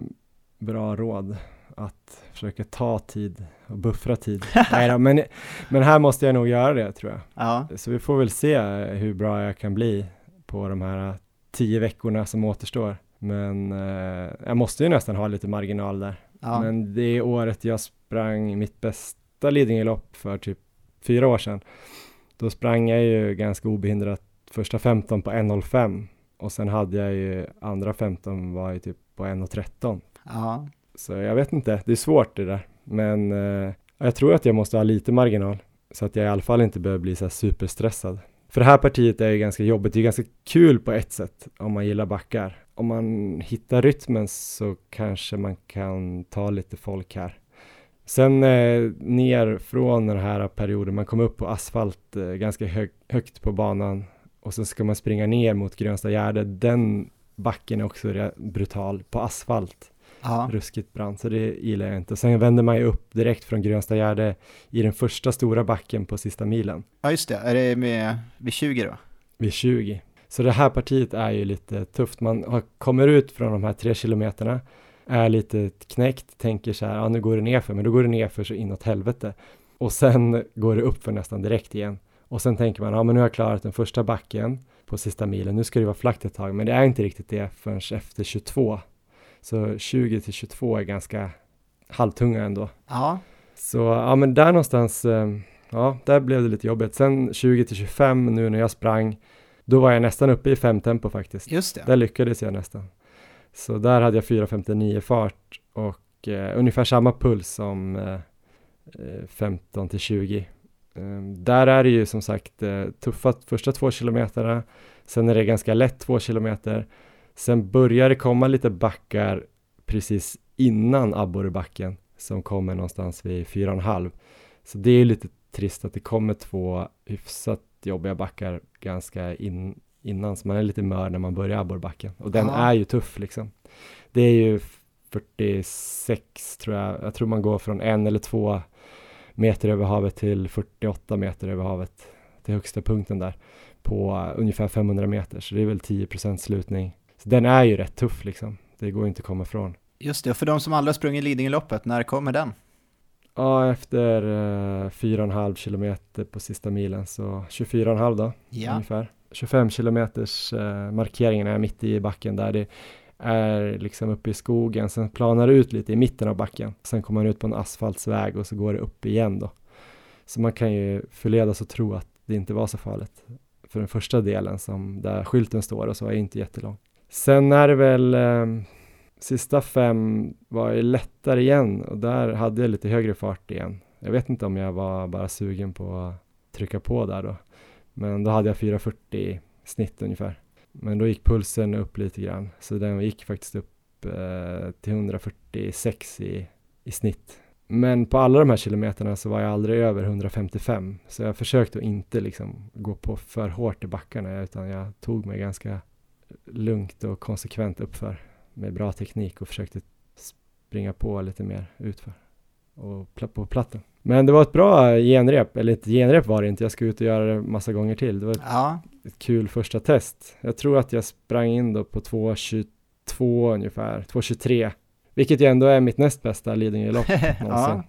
bra råd att försöka ta tid och buffra tid. Nej då, men, men här måste jag nog göra det tror jag. Ja. Så vi får väl se hur bra jag kan bli på de här tio veckorna som återstår. Men eh, jag måste ju nästan ha lite marginal där. Ja. Men det året jag sprang mitt bästa Lidingölopp för typ fyra år sedan, då sprang jag ju ganska obehindrat första 15 på 1.05 och sen hade jag ju andra 15 var ju typ på 1.13. Ja. Så jag vet inte, det är svårt det där. Men eh, jag tror att jag måste ha lite marginal så att jag i alla fall inte behöver bli så här superstressad. För det här partiet är ju ganska jobbigt, det är ganska kul på ett sätt om man gillar backar om man hittar rytmen så kanske man kan ta lite folk här. Sen eh, ner från den här perioden, man kommer upp på asfalt eh, ganska hög, högt på banan och så ska man springa ner mot Grönsta Gärde. Den backen är också brutal på asfalt. Ja, ruskigt brant, så det gillar jag inte. Sen vänder man ju upp direkt från Grönstagärde i den första stora backen på sista milen, ja just det. Är det med, vid 20 då? vid 20. Så det här partiet är ju lite tufft. Man har, kommer ut från de här tre kilometerna, är lite knäckt, tänker så här, ja nu går det ner för men då går det ner för så inåt helvete. Och sen går det upp för nästan direkt igen. Och sen tänker man, ja men nu har jag klarat den första backen på sista milen, nu ska det vara flackt ett tag, men det är inte riktigt det förrän efter 22. Så 20 till 22 är ganska halvtunga ändå. Ja, Så ja, men där någonstans, eh, ja, där blev det lite jobbigt. Sen 20 till 25 nu när jag sprang, då var jag nästan uppe i fem tempo faktiskt. just det. Där lyckades jag nästan. Så där hade jag 4.59 fart och eh, ungefär samma puls som eh, eh, 15 till 20. Eh, där är det ju som sagt eh, tuffa första två kilometerna, sen är det ganska lätt två kilometer, sen börjar det komma lite backar precis innan abborrebacken som kommer någonstans vid 4,5. Så det är ju lite trist att det kommer två hyfsat jobbiga backar ganska in, innan, så man är lite mör när man börjar abborrbacken. Och den Ja. är ju tuff liksom. Det är ju 46 tror jag, jag tror man går från en eller två meter över havet till 48 meter över havet till högsta punkten där på ungefär 500 meter, så det är väl 10 slutning. Så den är ju rätt tuff liksom, det går inte att komma ifrån. Just det, och för de som aldrig har sprungit Lidingöloppet, när kommer den? Ja, efter uh, 4,5 kilometer på sista milen, så 24,5 då Ja, ungefär. 25 kilometers uh, markeringen är mitt i backen där det är liksom uppe i skogen, sen planar det ut lite i mitten av backen. Sen kommer man ut på en asfaltsväg och så går det upp igen då. Så man kan ju förledas att tro att det inte var så farligt. För den första delen som där skylten står och så är inte jättelång. Sen är det väl eh, sista fem var ju lättare igen och där hade jag lite högre fart igen. Jag vet inte om jag var bara sugen på att trycka på där då. Men då hade jag 440 snitt ungefär. Men då gick pulsen upp lite grann, så den gick faktiskt upp eh, till 146 i, i snitt. Men på alla de här kilometerna så var jag aldrig över 155, så jag försökte att inte liksom gå på för hårt i backarna, utan jag tog mig ganska lugnt och konsekvent uppför med bra teknik och försökte springa på lite mer utför och på platten. Men det var ett bra genrep, eller ett genrep var det inte, jag ska ut och göra det massa gånger till. Det var ett ja, ett kul första test. Jag tror att jag sprang in då på 2.22 ungefär, 2.23, vilket ju ändå är mitt näst bästa Lidingölopp någonsin. ja.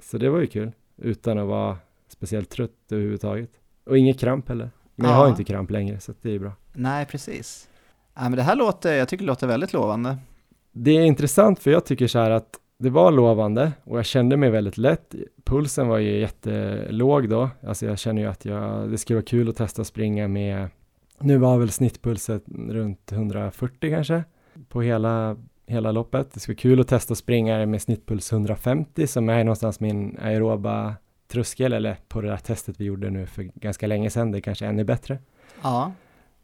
Så det var ju kul, utan att vara speciellt trött överhuvudtaget. Och ingen kramp heller. Men jag Ja. har inte kramp längre, så det är bra. Nej, precis. Ja, men det här låter, jag tycker det låter väldigt lovande. Det är intressant för jag tycker så här att det var lovande och jag kände mig väldigt lätt. Pulsen var ju jättelåg då. Alltså jag känner ju att jag, det skulle vara kul att testa att springa med, nu var väl snittpulset runt 140 kanske på hela, hela loppet. Det skulle vara kul att testa att springa med snittpuls 150 som är någonstans min aeroba tröskel eller på det där testet vi gjorde nu för ganska länge sedan. Det är kanske ännu bättre. Ja,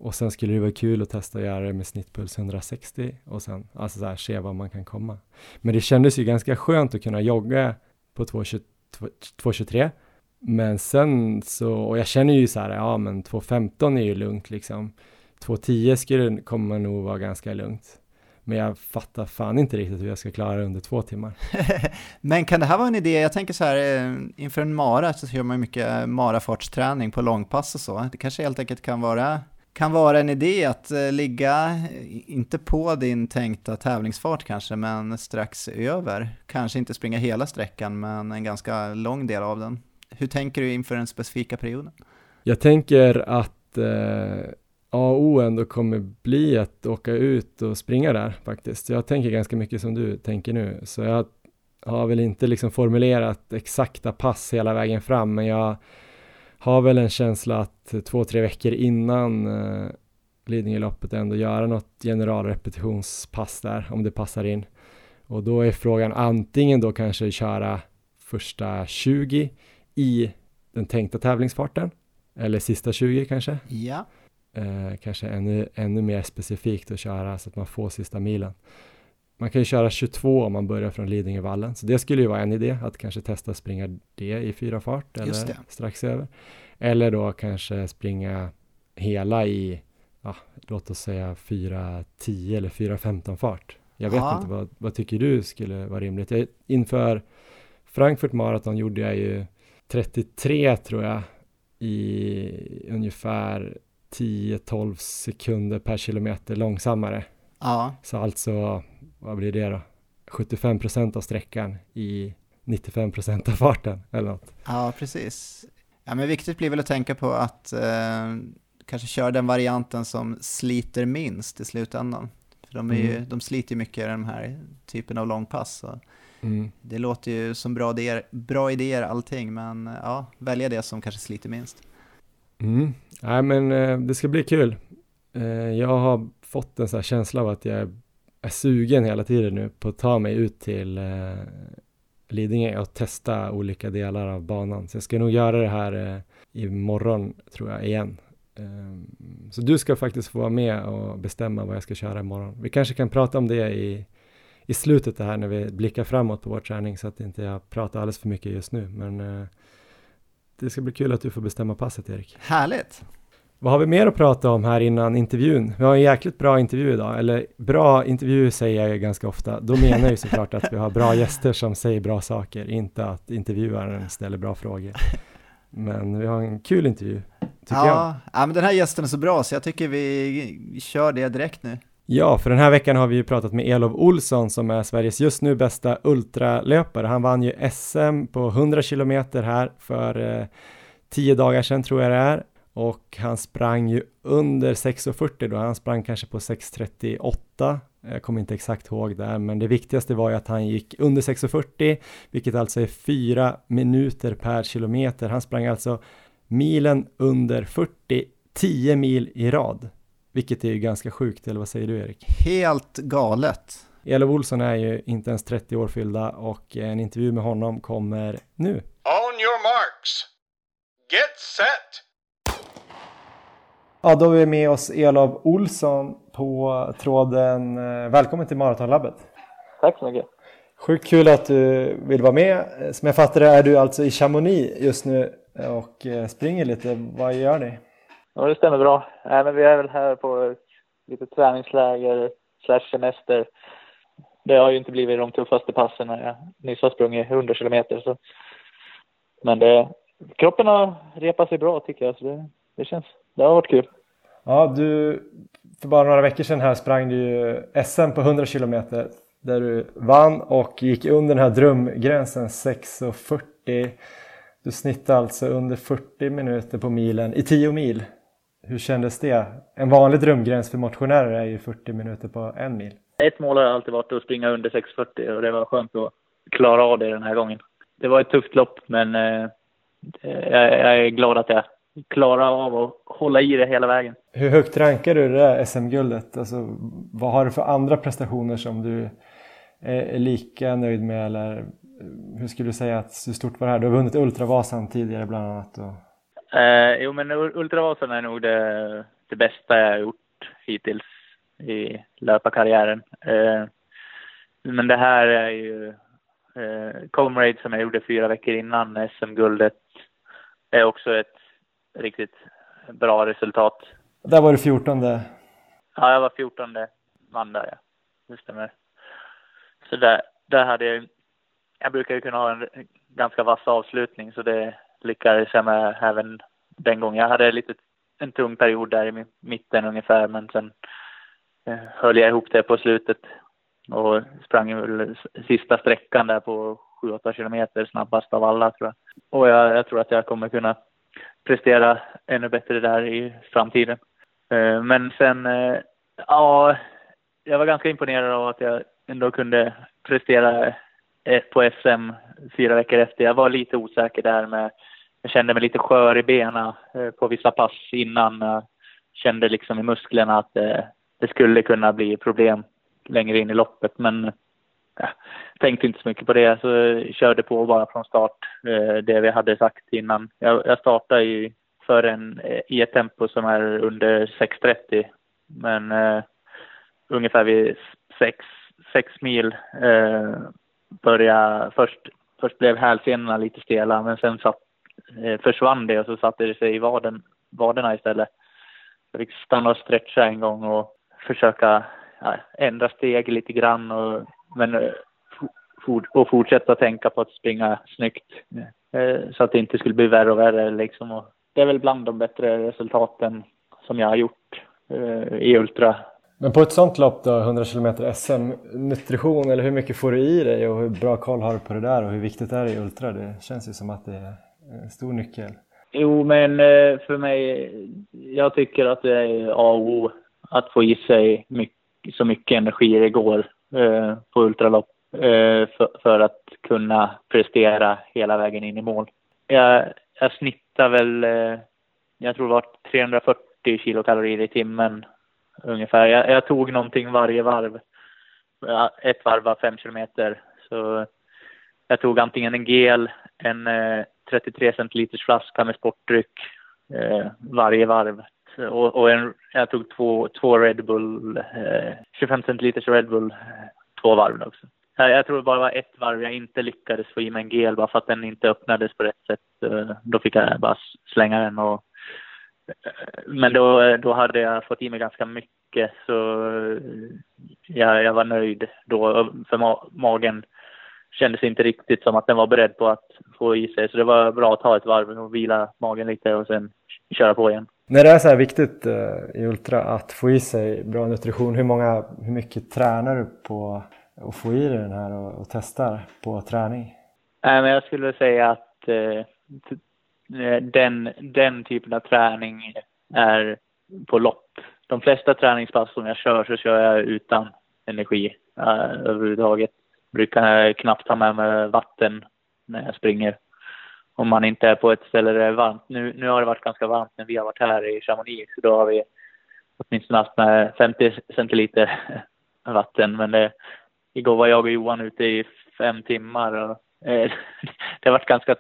och sen skulle det vara kul att testa att göra det med snittpuls 160 och sen alltså så här, se var man kan komma. Men det kändes ju ganska skönt att kunna jogga på 2.23 men sen så, och jag känner ju så här, ja men 2.15 är ju lugnt liksom. 2.10 skulle komma nog vara ganska lugnt. Men jag fattar fan inte riktigt hur jag ska klara det under två timmar. men kan det här vara en idé? Jag tänker så här, eh, inför en mara så gör man ju mycket marafartsträning på långpass och så. Det kanske helt enkelt kan vara, kan vara en idé att eh, ligga, eh, inte på din tänkta tävlingsfart kanske, men strax över. Kanske inte springa hela sträckan, men en ganska lång del av den. Hur tänker du inför den specifika perioden? Jag tänker att eh, A och O ändå kommer bli att åka ut och springa där faktiskt. Jag tänker ganska mycket som du tänker nu, så jag har väl inte liksom formulerat exakta pass hela vägen fram, men jag har väl en känsla att två, tre veckor innan eh, Lidingöloppet ändå göra något generalrepetitionspass där, om det passar in. Och då är frågan antingen då kanske köra första 20 i den tänkta tävlingsfarten, eller sista 20 kanske. Ja, Eh, kanske ännu, ännu mer specifikt att köra så att man får sista milen. Man kan ju köra 22 om man börjar från Lidingövallen, så det skulle ju vara en idé att kanske testa springa det i fyra fart eller strax över. Eller då kanske springa hela i, ja, låt oss säga 4.10 eller 4.15 fart. Jag vet Ja. inte, vad, vad tycker du skulle vara rimligt? Jag, inför Frankfurt Marathon gjorde jag ju 33 tror jag i ungefär 10-12 sekunder per kilometer långsammare. Ja, Så alltså, vad blir det då? 75 procent av sträckan i 95 procent av farten eller något. ja precis. Ja, men viktigt blir väl att tänka på att eh, kanske köra den varianten som sliter minst i slutändan. För de, är ju, Mm. de sliter ju mycket i den här typen av långpass. Mm. det låter ju som bra idéer, bra idéer allting, men ja, välja det som kanske sliter minst. Mm. Nej men eh, det ska bli kul. Eh, jag har fått en sån här känsla av att jag är sugen hela tiden nu på att ta mig ut till eh, Lidingö och testa olika delar av banan. Så jag ska nog göra det här eh, imorgon tror jag igen. Eh, så du ska faktiskt få vara med och bestämma vad jag ska köra imorgon. Vi kanske kan prata om det i, i slutet det här när vi blickar framåt på vår träning så att inte jag pratar alldeles för mycket just nu. Men eh, det ska bli kul att du får bestämma passet Erik. Härligt! Vad har vi mer att prata om här innan intervjun? Vi har en jäkligt bra intervju idag, eller bra intervju säger jag ju ganska ofta. Då menar jag ju såklart att vi har bra gäster som säger bra saker, inte att intervjuaren ställer bra frågor. Men vi har en kul intervju, tycker jag. Ja, ja, men den här gästen är så bra så jag tycker vi, kör det direkt nu. Ja, för den här veckan har vi ju pratat med Elof Olsson som är Sveriges just nu bästa ultralöpare. Han vann ju SM på 100 kilometer här för eh, 10 dagar sedan tror jag det är. Och han sprang ju under 6.40 då, han sprang kanske på 6.38. Jag kommer inte exakt ihåg där, men det viktigaste var ju att han gick under 6.40, vilket alltså är 4 minuter per kilometer. Han sprang alltså milen under 40, 10 mil i rad. Vilket är ju ganska sjukt, eller vad säger du Erik? Helt galet. Elof Olsson är ju inte ens 30 år fyllda och en intervju med honom kommer nu. On your marks. Get set. Ja, då har vi med oss Elof Olsson på tråden. Välkommen till Maratonlabbet. Tack så mycket. Sjukt kul att du vill vara med. Som jag fattar det är du alltså i Chamonix just nu och eh, springer lite. Vad gör ni? Ja, det stämmer bra. Nej, men vi är väl här på ett litet träningsläger slash semester. Det har ju inte blivit de tuffaste passen när jag nyss har sprungit 100 kilometer. Så. Men det, kroppen har repat sig bra tycker jag. Så det, det känns, det har varit kul. Ja, du, för bara några veckor sedan här sprang du ju SM på 100 kilometer där du vann och gick under den här drömgränsen 6.40. Du snittade alltså under 40 minuter på milen i 10 mil. Hur kändes det? En vanlig drömgräns för motionärer är ju 40 minuter på en mil. Ett mål har alltid varit att springa under 6.40 och det var skönt att klara av det den här gången. Det var ett tufft lopp men eh, jag, jag är glad att jag klarar av att hålla i det hela vägen. Hur högt rankar du det där SM-guldet? Alltså, vad har du för andra prestationer som du är, lika nöjd med? Eller hur skulle du säga att hur stort var det här? Du har vunnit Ultravasan tidigare bland annat. Och... Eh, jo, men Ul- Ultravasan är nog det, det bästa jag har gjort hittills i löparkarriären. Eh, men det här är ju eh, Comrade som jag gjorde fyra veckor innan SM-guldet är också ett riktigt bra resultat. Där var du 14. Ja, jag var 14 man där, ja. Det stämmer. Så där, där hade jag... Jag brukar ju kunna ha en ganska vass avslutning, så det lyckades jag med även den gången. Jag hade lite en tung period där i mi- mitten ungefär, men sen eh, höll jag ihop det på slutet och sprang väl sista sträckan där på 7-8 kilometer snabbast av alla tror jag. Och jag, jag tror att jag kommer kunna prestera ännu bättre där i framtiden. Eh, men sen, eh, ja, jag var ganska imponerad av att jag ändå kunde prestera på SM fyra veckor efter. Jag var lite osäker där med, jag kände mig lite skör i benen eh, på vissa pass innan. Jag kände liksom i musklerna att det skulle kunna bli problem längre in i loppet, men ja, tänkte inte så mycket på det, så jag körde på bara från start, eh, det vi hade sagt innan. Jag, jag startade i, för en, eh, i ett tempo som är under 6.30, men eh, ungefär vid sex, sex mil eh, började först, först blev hälsenorna lite stela, men sen satt, eh, försvann det och så satte det sig i vaden, vaderna istället. Jag fick stanna och stretcha en gång och försöka ja, ändra steg lite grann och, men, eh, och fortsätta tänka på att springa snyggt. Eh, så att det inte skulle bli värre och värre liksom. Och det är väl bland de bättre resultaten som jag har gjort eh, i Ultra. Men på ett sånt lopp då, 100 km SM, nutrition eller hur mycket får du i dig och hur bra koll har du på det där och hur viktigt är det i Ultra? Det känns ju som att det är en stor nyckel. Jo, men för mig, jag tycker att det är A och O att få i sig mycket, så mycket energi det går eh, på ultralopp eh, för, för, att kunna prestera hela vägen in i mål. Jag, jag snittar väl, eh, jag tror det var 340 kilokalorier i timmen ungefär. Jag, jag, tog någonting varje varv. Ett varv var fem kilometer. Så jag tog antingen en gel, en eh, 33 centiliters flaska med sportdryck eh, varje varv. Och, och en, jag tog två, två Red Bull, eh, 25 centiliters Red Bull, eh, två varv också. Jag, jag tror det bara var ett varv jag inte lyckades få i mig en gel bara för att den inte öppnades på rätt sätt. Eh, då fick jag bara slänga den och eh, men då, då hade jag fått i mig ganska mycket så jag, jag var nöjd då för ma magen kändes inte riktigt som att den var beredd på att få i sig. Så det var bra att ta ett varv och vila magen lite och sen köra på igen. När det är så här viktigt eh, i Ultra att få i sig bra nutrition, hur, många, hur mycket tränar du på att få i dig den här och, och testar på träning? Äh, men jag skulle säga att eh, den, den typen av träning är på lopp. De flesta träningspass som jag kör så kör jag utan energi äh, överhuvudtaget brukar knappt ha med mig vatten när jag springer. Om man inte är på ett ställe där det är varmt. Nu, nu har det varit ganska varmt när vi har varit här i Chamonix, så då har vi åtminstone haft med 50 centiliter vatten. Men det, igår var jag och Johan ute i fem timmar och eh, det har varit ganska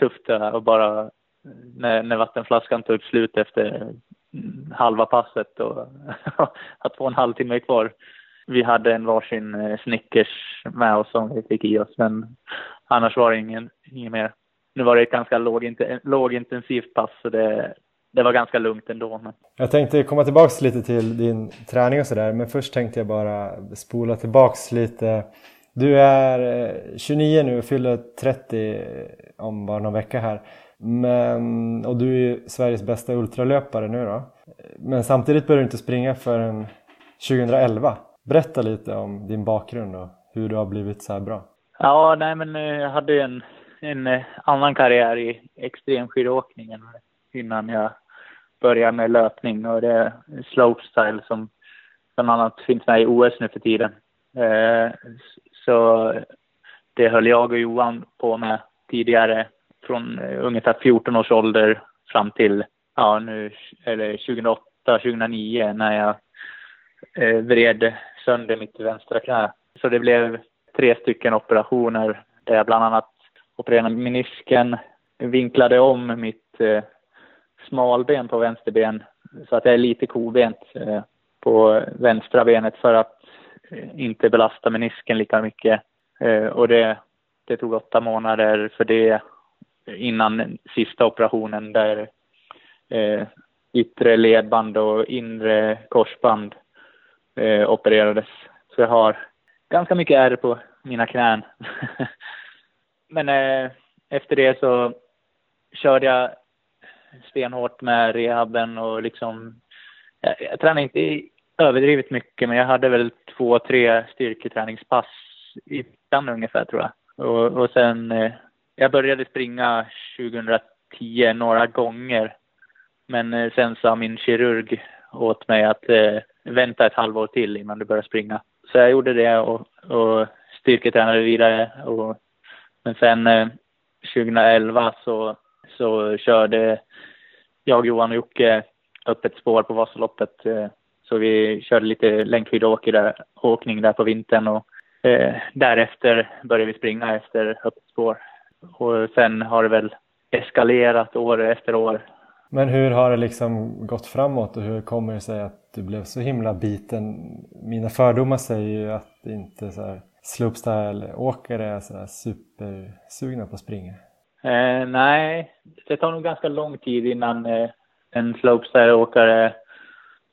tufft att bara när, när vattenflaskan tog slut efter mm, halva passet och att få en halvtimme kvar vi hade en varsin eh, Snickers med oss som vi fick i oss, men annars var det ingen, ingen mer. Nu var det ett ganska lågintensivt pass, så det, det var ganga lugnt ändå. Men... Jag tänkte komma tillbaks lite till din träning och sådär, men först tänkte jag bara spola tillbaks lite. Du är 29 eh, nu och fyller 30 om bara någon vecka här. Men, och du är Sveriges bästa ultralöpare nu då. Men samtidigt börjar du inte springa förrän 2011. Berätta lite om din bakgrund och hur du har blivit så här bra. Ja, nej men eh, jag hade en, en eh, annan karriär i extremskidåkningen innan jag började med löpning och det är slopestyle som bland annat finns med i OS nu för tiden. Eh, så det höll jag och Johan på med tidigare från eh, ungefär 14 års ålder fram till ja, nu, eller 2008, 2009 när jag vred sönder mitt vänstra knä. Så det blev tre stycken operationer där jag bland annat opererade menisken, vinklade om mitt eh, smalben på vänsterben så att jag är lite kobent eh, på vänstra benet för att eh, inte belasta menisken lika mycket. Eh, och det, det tog åtta månader för det innan sista operationen där eh, yttre ledband och inre korsband eh, opererades. Så jag har ganska mycket ärr på mina knän. Men eh, efter det så körde jag stenhårt med rehaben och liksom, jag, jag tränade inte överdrivet mycket, men jag hade väl två, tre styrketräningspass i veckan ungefär tror jag. Och, och sen, eh, jag började springa 2010 några gånger, men eh, sen sa min kirurg åt mig att eh, vänta ett halvår till innan du börjar springa. Så jag gjorde det och, och styrketränade vidare. Och, men sen eh, 2011 så, så körde jag, Johan och Jocke upp ett spår på Vasaloppet. Eh, så vi körde lite längdskidåkning där, åkning där på vintern och eh, därefter började vi springa efter öppet spår. Och sen har det väl eskalerat år efter år. Men hur har det liksom gått framåt och hur kommer det sig att du blev så himla biten? Mina fördomar säger ju att det inte så här slopestyle-åkare är supersugna på att springa. Eh, nej, det tar nog ganska lång tid innan eh, en slopestyle-åkare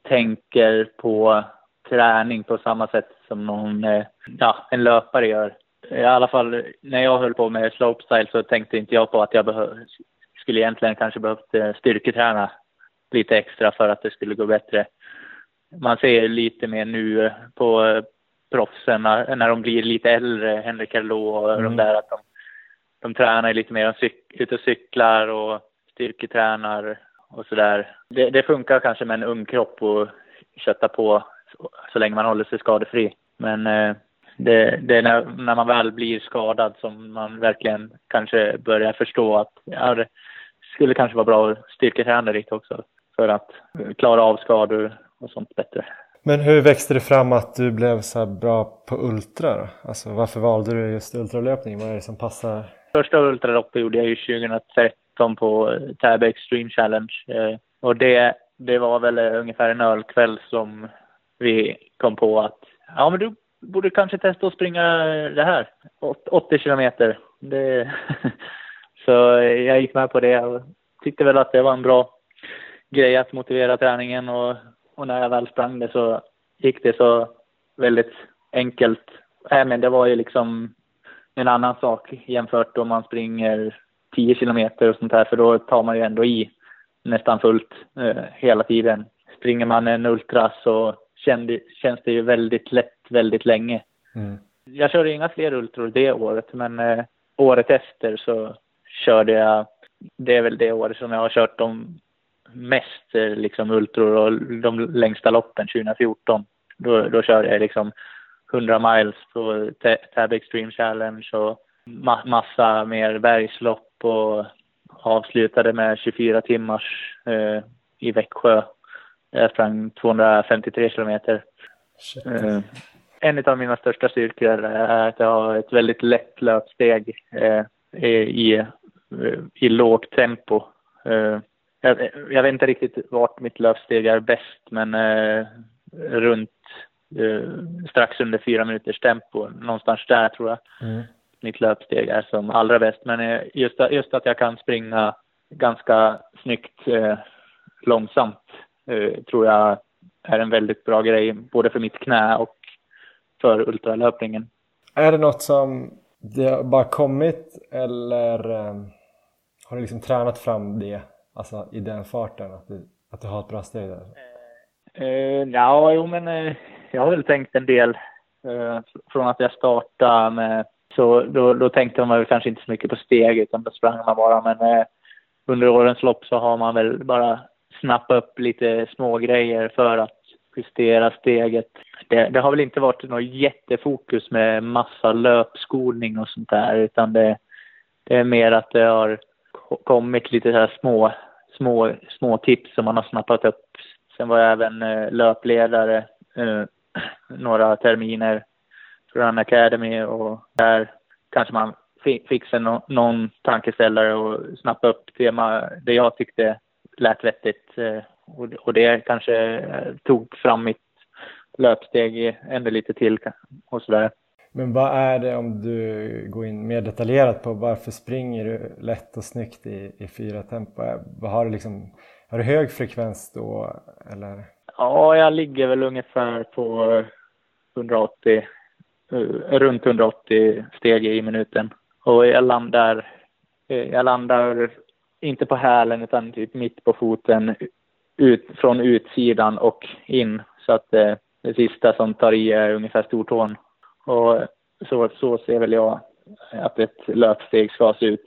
tänker på träning på samma sätt som någon, eh, ja, en löpare gör. I alla fall när jag höll på med slopestyle så tänkte inte jag på att jag skulle egentligen kanske behövt eh, styrketräna lite extra för att det skulle gå bättre. Man ser lite mer nu eh, på eh, proffsen när de blir lite äldre, Henrik Herlå och mm. de där, att de, de tränar lite mer, ute och cyklar och styrketränar och sådär. Det, det funkar kanske med en ung kropp och kötta på så, så länge man håller sig skadefri. Men eh, det, det, är när, när man väl blir skadad som man verkligen kanske börjar förstå att ja, det skulle kanske vara bra att styrketräna lite också för att klara av skador och sånt bättre. Men hur växte det fram att du blev så bra på ultra då? Alltså varför valde du just ultralöpning? Vad är det som passar? Första ultraloppet gjorde jag ju 2013 på eh, Täby Extreme Challenge. Eh, och det, det var väl eh, ungefär en ölkväll som vi kom på att ja men du borde kanske testa att springa det här. 80 kilometer. Det, så jag gick med på det och tyckte väl att det var en bra grej att motivera träningen och och när jag väl sprang det så gick det så väldigt enkelt. Äh, men det var ju liksom en annan sak jämfört om man springer 10 kilometer och sånt här, för då tar man ju ändå i nästan fullt eh, hela tiden. Springer man en ultra så kände, känns det ju väldigt lätt väldigt länge. Mm. Jag körde inga fler ultror det året, men eh, året efter så körde jag, det är väl det året som jag har kört de mest eh, liksom ultror och de längsta loppen 2014. Då, då körde jag liksom 100 miles på Tab Extreme Challenge och ma massa mer bergslopp och avslutade med 24 timmars eh, i Växjö. Jag sprang 253 kilometer. Eh, en av mina största styrkor är att jag har ett väldigt lätt löpsteg eh, i, i lågt tempo. Jag, jag, vet inte riktigt vart mitt löpsteg är bäst, men eh, runt eh, strax under fyra minuters tempo. Någonstans där tror jag mm. mitt löpsteg är som allra bäst. Men eh, just, just att jag kan springa ganska snyggt eh, långsamt eh, tror jag är en väldigt bra grej, både för mitt knä och för ultralöpningen. Är det något som det har bara kommit eller eh, har du liksom tränat fram det Alltså i den farten, att du, att du har ett bra steg där? Uh, ja, jo men uh, jag har väl tänkt en del uh, från att jag startade med, så då, då tänkte man väl kanske inte så mycket på steg utan då sprang man bara men under årens lopp så har man väl bara snappat upp lite små grejer för att justera steget. Det, det har väl inte varit något jättefokus med massa löpskolning och sånt där utan det, det är mer att det har kommit lite så här små, små, små tips som man har snappat upp. Sen var jag även eh, löpledare eh, några terminer för Run Academy och där kanske man fick sig no någon tankeställare och snappa upp det, man, det jag tyckte lät vettigt. Eh, och, och det kanske eh, tog fram mitt löpsteg ännu lite till och sådär. Men vad är det om du går in mer detaljerat på varför springer du lätt och snyggt i, i fyra tempo? Har du liksom, har du hög frekvens då eller? Ja, jag ligger väl ungefär på 180, eh, runt 180 steg i minuten. Och jag landar, eh, jag landar inte på hälen utan typ mitt på foten ut, från utsidan och in. Så att det, det sista som tar i är ungefär stortån. Och så, så ser väl jag att ett löpsteg ska se ut.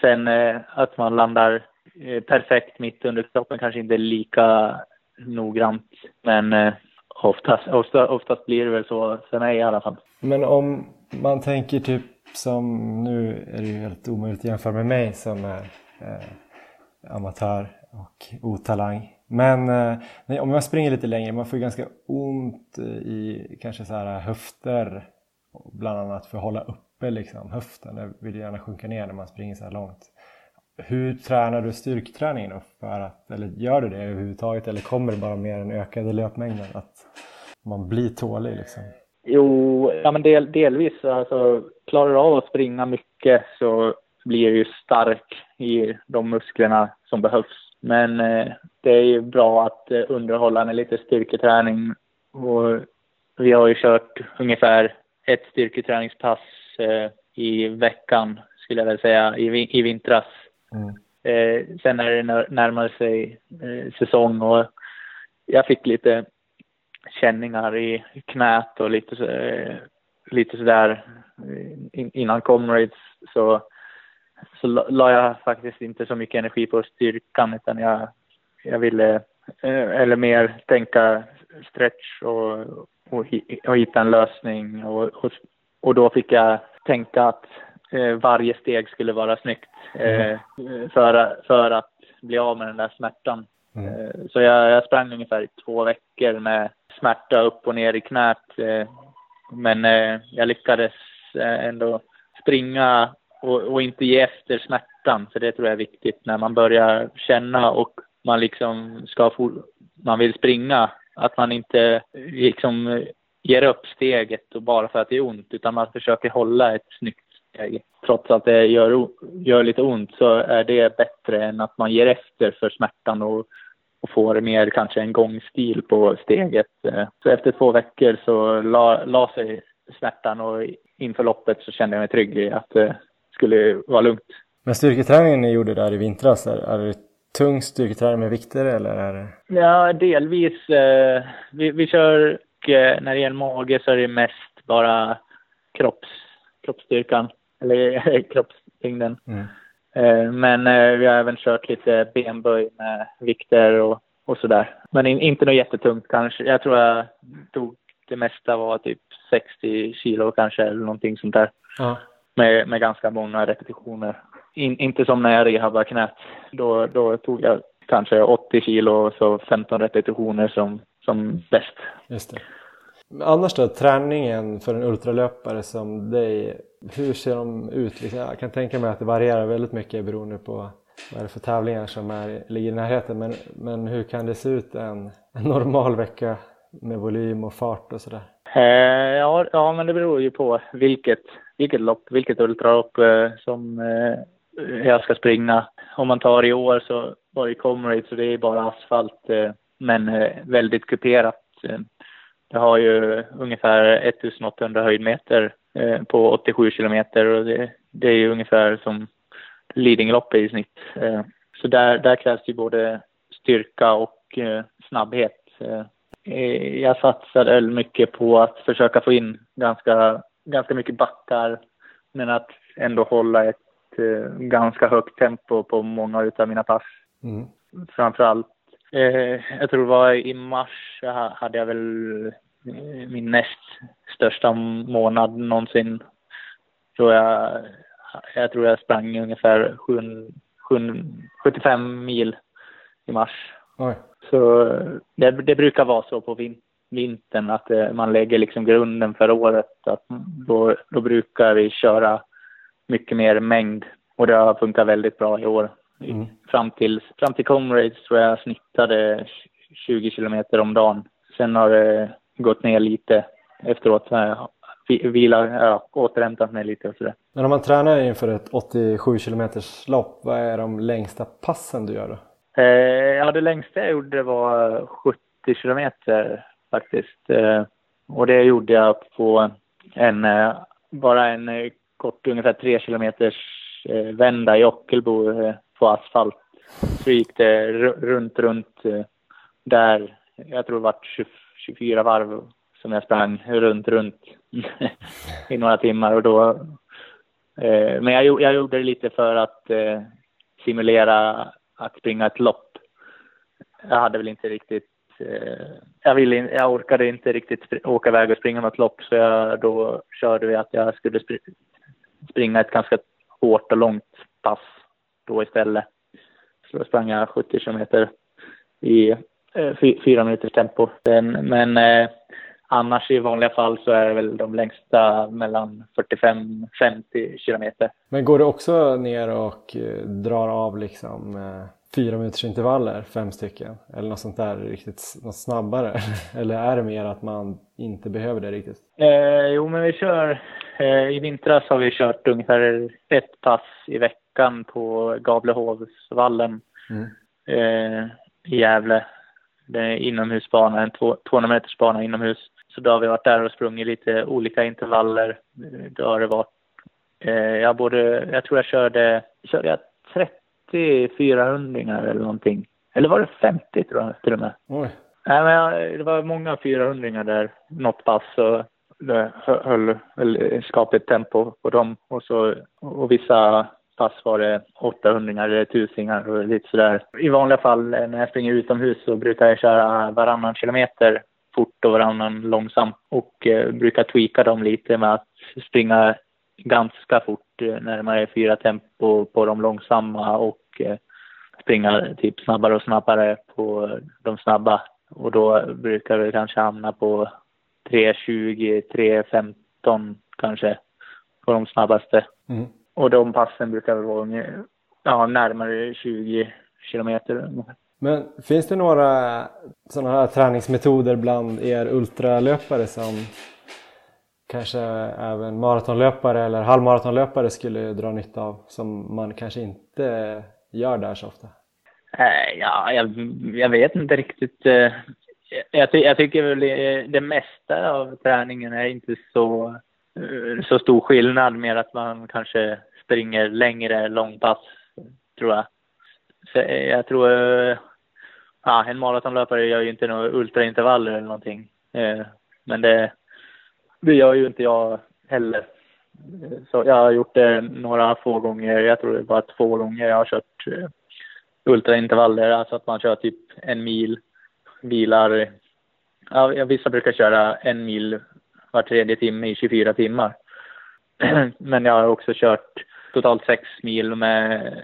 Sen eh, att man landar eh, perfekt mitt under kroppen kanske inte är lika noggrant. Men eh, oftast, ofta, oftast blir det väl så för mig i alla fall. Men om man tänker typ som nu är det ju helt omöjligt att jämföra med mig som är eh, amatör och otalang. Men eh, nej, om man springer lite längre, man får ju ganska ont eh, i kanske så här eh, höfter bland annat för att hålla uppe liksom, höften. Det vill gärna sjunka ner när man springer så här långt. Hur tränar du styrketräningen då? För att, eller gör du det överhuvudtaget eller kommer det bara med den ökade löpmängden att man blir tålig liksom? Jo, ja men del, delvis. Alltså, klarar du av att springa mycket så blir du stark i de musklerna som behövs. Men eh, det är ju bra att eh, underhålla med lite styrketräning och vi har ju kört ungefär ett styrketräningspass eh, i veckan skulle jag väl säga i, i vintras. Mm. Sen när det närmade sig säsong och jag fick lite känningar i knät och lite, lite sådär in, innan Comrades så, så la jag faktiskt inte så mycket energi på styrkan utan jag, jag ville, eh, eller mer tänka stretch och, och, och hitta en lösning och, och, och då fick jag tänka att eh, varje steg skulle vara snyggt eh, mm. för, för att bli av med den där smärtan. Mm. Så jag, jag sprang ungefär i två veckor med smärta upp och ner i knät. Men jag lyckades ändå springa och, och, inte ge efter smärtan, för det tror jag är viktigt när man börjar känna och man liksom ska få, man vill springa, att man inte liksom ger upp steget och bara för att det är ont, utan man försöker hålla ett snyggt steg. Trots att det gör, gör lite ont så är det bättre än att man ger efter för smärtan och, och får mer kanske en gångstil på steget. Så efter två veckor så la, la sig smärtan och inför loppet så kände jag mig trygg i att eh, skulle vara lugnt. Men styrketräningen ni gjorde där i vintras, är, är det tung styrketräning med vikter eller är det? Ja, delvis. Eh, vi, vi kör, eh, när det gäller mage så är det mest bara kropps, kroppsstyrkan, eller kroppstyngden. Mm. Eh, men eh, vi har även kört lite benböj med vikter och, och sådär. Men in, inte något jättetungt kanske. Jag tror jag tog det mesta var typ 60 kilo kanske eller någonting sånt där. Ja. Med, med ganska många repetitioner. In, inte som när jag rehabade knät. Då, då tog jag kanske 80 kilo och så 15 repetitioner som, som bäst. Just det. Men annars då, träningen för en ultralöpare som dig, hur ser de ut? Liksom, jag kan tänka mig att det varierar väldigt mycket beroende på vad är det för tävlingar som är, ligger i närheten. Men, men hur kan det se ut en, en normal vecka med volym och fart och sådär? Eh, ja, ja, men det beror ju på vilket, vilket lopp, vilket ultralopp eh, som eh, jag ska springa. Om man tar i år så var det Comrade så det är bara asfalt eh, men eh, väldigt kuperat. Eh, det har ju ungefär 1800 höjdmeter eh, på 87 kilometer och det, det är ju ungefär som Lidingöloppet i snitt. Eh, så där, där krävs det ju både styrka och snabbhet Eh, jag satsade mycket på att försöka få in ganska, ganska mycket backar men att ändå hålla ett eh, ganska högt tempo på många av mina pass. Mm. Framförallt, eh, jag tror det var i mars hade jag väl eh, min näst största månad någonsin. Så jag, jag tror jag sprang ungefär 7, 7, 75 mil i mars. Oj. Så det, det, brukar vara så på vintern att eh, man lägger liksom grunden för året. Att då, då brukar vi köra mycket mer mängd och det har funkat väldigt bra i år. Mm. Fram, till, fram till Comrades tror jag snittade 20 kilometer om dagen. Sen har det gått ner lite efteråt. Vila, ja, återhämtat mig lite och sådär. Men om man tränar inför ett 87 kilometers lopp, vad är de längsta passen du gör då? Eh, ja, det längsta jag gjorde var 70 kilometer faktiskt. Eh, och det gjorde jag på en, eh, bara en eh, kort, ungefär tre kilometers vända i Ockelbo på asfalt. Så gick det runt, runt där. Jag tror det var 24 varv som jag sprang runt, runt i några timmar och då. Men jag, jag gjorde det lite för att simulera att springa ett lopp. Jag hade väl inte riktigt, Eh, jag, ville, jag orkade inte riktigt åka iväg och springa något lopp så jag, då körde vi att jag skulle springa ett ganska hårt och långt pass då istället. Så då sprang jag 70 kilometer i eh, fyra minuters tempo. Men eh, annars i vanliga fall så är det väl de längsta mellan 45-50 kilometer. Men går du också ner och eh, drar av liksom eh, fyra minuters intervaller, fem stycken? Eller något sånt där riktigt något snabbare? Eller är det mer att man inte behöver det riktigt? Eh, jo, men vi kör, eh, i vintras har vi kört ungefär ett pass i veckan på Gavlehovsvallen mm. eh, i Gävle. det är inomhusbana, en 200 meters bana inomhus. Så då har vi varit där och sprungit lite olika intervaller. Då har det varit, eh, jag både, jag tror jag körde, körde jag 30 400 eller någonting. Eller var det 50 tror jag till och med. Oj. Nej, men jag, det var många 400 där, något pass. Och det höll väl skapligt tempo på dem. Och, så, och vissa pass var det 800 eller tusingar och lite sådär. I vanliga fall när jag springer utomhus så brukar jag köra varannan kilometer fort och varannan långsam och eh, brukar tweaka dem lite med att springa ganska fort, eh, närmare fyra tempo på de långsamma och eh, springa typ snabbare och snabbare på de snabba. Och då brukar det kanske hamna på 3.20, 3.15 kanske på de snabbaste. Mm. Och de passen brukar vara ja, närmare 20 kilometer. Men finns det några sådana här träningsmetoder bland er ultralöpare som kanske även maratonlöpare eller halvmaratonlöpare skulle dra nytta av som man kanske inte gör där så ofta? Eh, ja, jag, jag vet inte riktigt. Eh, jag, jag, jag tycker väl det mesta av träningen är inte så, eh, så stor skillnad mer att man kanske springer längre långpass, tror jag. Så jag tror, ja, en maratonlöpare gör ju inte några ultraintervaller eller någonting. Men det, det gör ju inte jag heller. Så jag har gjort det några få gånger, jag tror det är bara två gånger jag har kört eh, ultraintervaller, alltså att man kör typ en mil, vilar, ja, vissa brukar köra en mil var tredje timme i 24 timmar. Men jag har också kört totalt sex mil med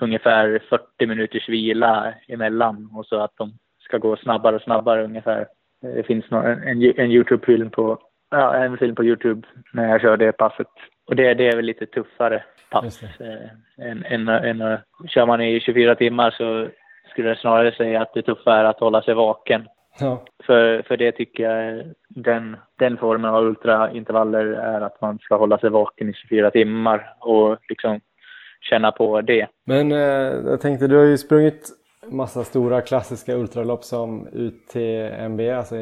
ungefär 40 minuters vila emellan och så att de ska gå snabbare och snabbare ungefär. Det finns en, en Youtube-film på, ja, en film på Youtube när jag kör det passet. Och det, det är väl lite tuffare pass. Eh, än, än, än, kör man i 24 timmar så skulle jag snarare säga att det tuffa är att hålla sig vaken. Ja. För, för det tycker jag, den, den formen av ultraintervaller är att man ska hålla sig vaken i 24 timmar och liksom känna på det. Men eh, jag tänkte, du har ju sprungit massa stora klassiska ultralopp som UTMB, alltså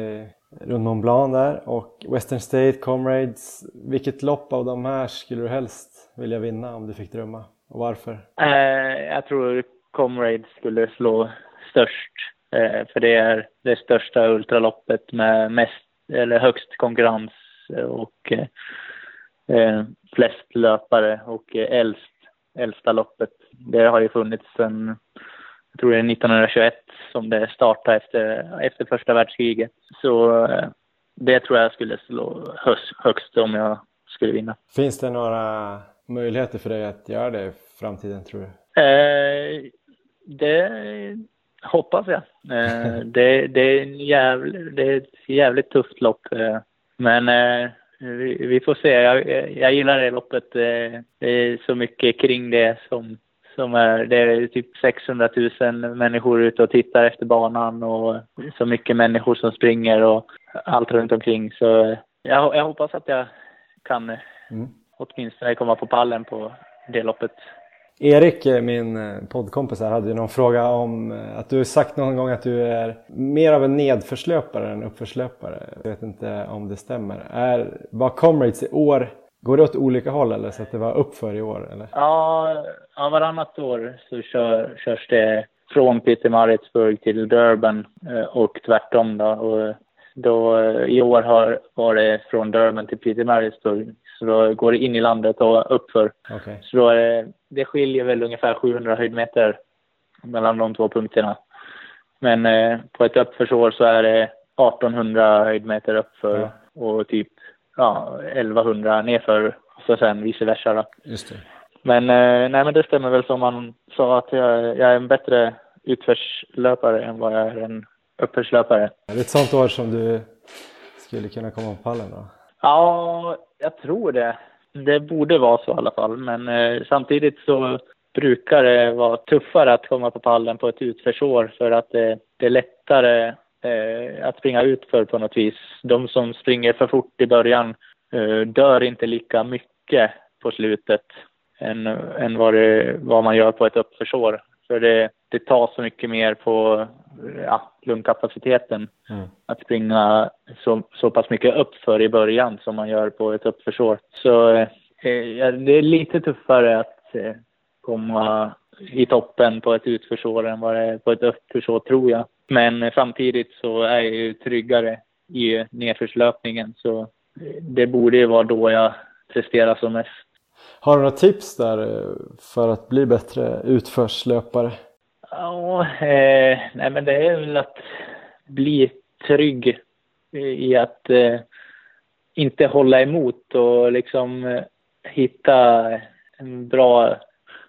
runt Mont Blanc där och Western State, Comrades. Vilket lopp av de här skulle du helst vilja vinna om du fick drömma och varför? Eh, jag tror Comrades skulle slå störst Eh, för det är det största ultraloppet med mest, eller högst konkurrens och eh, eh flest löpare och eh, äldst, äldsta loppet. Det har ju funnits sedan, jag tror det är 1921 som det startade efter, efter första världskriget. Så eh, det tror jag skulle slå högst om jag skulle vinna. Finns det några möjligheter för dig att göra det i framtiden tror du? Eh, det hoppas jag. Eh, det, det, är jävligt, det är ett jävligt tufft lopp. Eh, men eh, vi, vi, får se. Jag, jag gillar det loppet. Det är så mycket kring det som, som är... Det är typ 600 000 människor ute och tittar efter banan och så mycket människor som springer och allt runt omkring. Så jag, jag hoppas att jag kan mm. åtminstone komma på pallen på det loppet. Erik, eh, min eh, poddkompis här, hade ju någon fråga om eh, att du har sagt någon gång att du är mer av en nedförslöpare än uppförslöpare. Jag vet inte om det stämmer. Är, var Comrades i år, går det åt olika håll eller så att det var uppför i år? Eller? Ja, ja varannat år så kör, körs det från Peter Maritzburg till Durban och tvärtom då. Och då I år har, var det från Durban till Peter Maritzburg så då går det in i landet och uppför. Okay. Så då är det, det skiljer väl ungefär 700 höjdmeter mellan de två punkterna. Men eh, på ett uppförsår så är det 1800 höjdmeter uppför ja. och typ ja, 1100 nerför och så sen vice versa. Då. Just det. Men, eh, nej, men det stämmer väl som man sa att jag, jag är en bättre utförslöpare än vad jag är en uppförslöpare. Är det ett sånt år som du skulle kunna komma på pallen då? Ja, jag tror det. Det borde vara så i alla fall, men eh, samtidigt så brukar det vara tuffare att komma på pallen på ett utförsår för att det, det är lättare eh, att springa ut för på något vis. De som springer för fort i början eh, dör inte lika mycket på slutet än, än vad, det, vad man gör på ett uppförsår. För det, det tar så mycket mer på, ja, lungkapaciteten. Mm. Att springa så, så pass mycket uppför i början som man gör på ett uppförsår. Så eh, det är lite tuffare att eh, komma i toppen på ett utförsår än vad det är på ett uppförsår tror jag. Men samtidigt så är jag ju tryggare i nedförslöpningen så det borde ju vara då jag presterar som mest. Har du några tips där eh, för att bli bättre utförslöpare? Ja, eh, nej men det är väl att bli trygg i att eh, inte hålla emot och liksom eh, hitta en bra,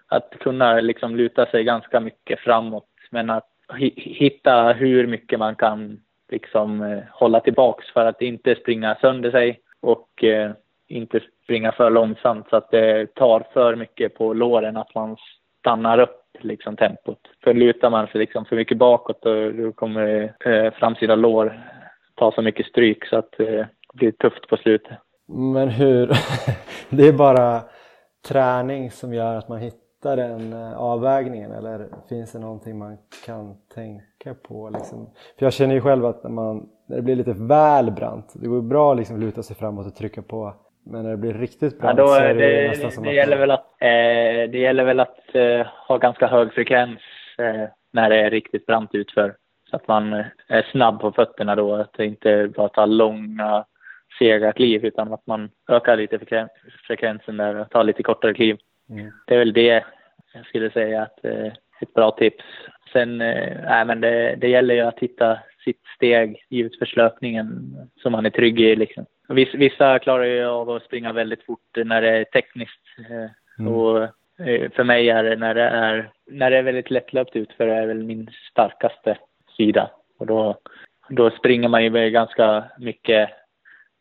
att kunna liksom luta sig ganska mycket framåt. Men att hitta hur mycket man kan liksom eh, hålla tillbaks för att inte springa sönder sig och eh, inte springa för långsamt så att det tar för mycket på låren, att man stannar upp liksom tempot. För lutar man sig liksom för mycket bakåt då, då kommer eh, framsida lår ta så mycket stryk så att eh, det blir tufft på slutet. Men hur, det är bara träning som gör att man hittar den eh, avvägningen eller finns det någonting man kan tänka på? Liksom? För jag känner ju själv att när, man, när det blir lite väl brant, det går bra att liksom luta sig framåt och trycka på men när det blir riktigt brant ja, då, så är det, det nästan som det att... Gäller väl att, eh, det gäller väl att eh, ha ganska hög frekvens eh, när det är riktigt brant utför. Så att man är snabb på fötterna då, att det inte bara tar långa sega kliv utan att man ökar lite frekvensen där och tar lite kortare kliv. Mm. Det är väl det jag skulle säga att eh, ett bra tips. Sen, eh, men det, det gäller ju att hitta sitt steg i utförslöpningen som man är trygg i liksom. Vissa klarar ju av att springa väldigt fort när det är tekniskt. Eh, mm. Och eh, för mig är det när det är, när det är väldigt lättlöpt utför är väl min starkaste sida. Och då, då springer man ju med ganska mycket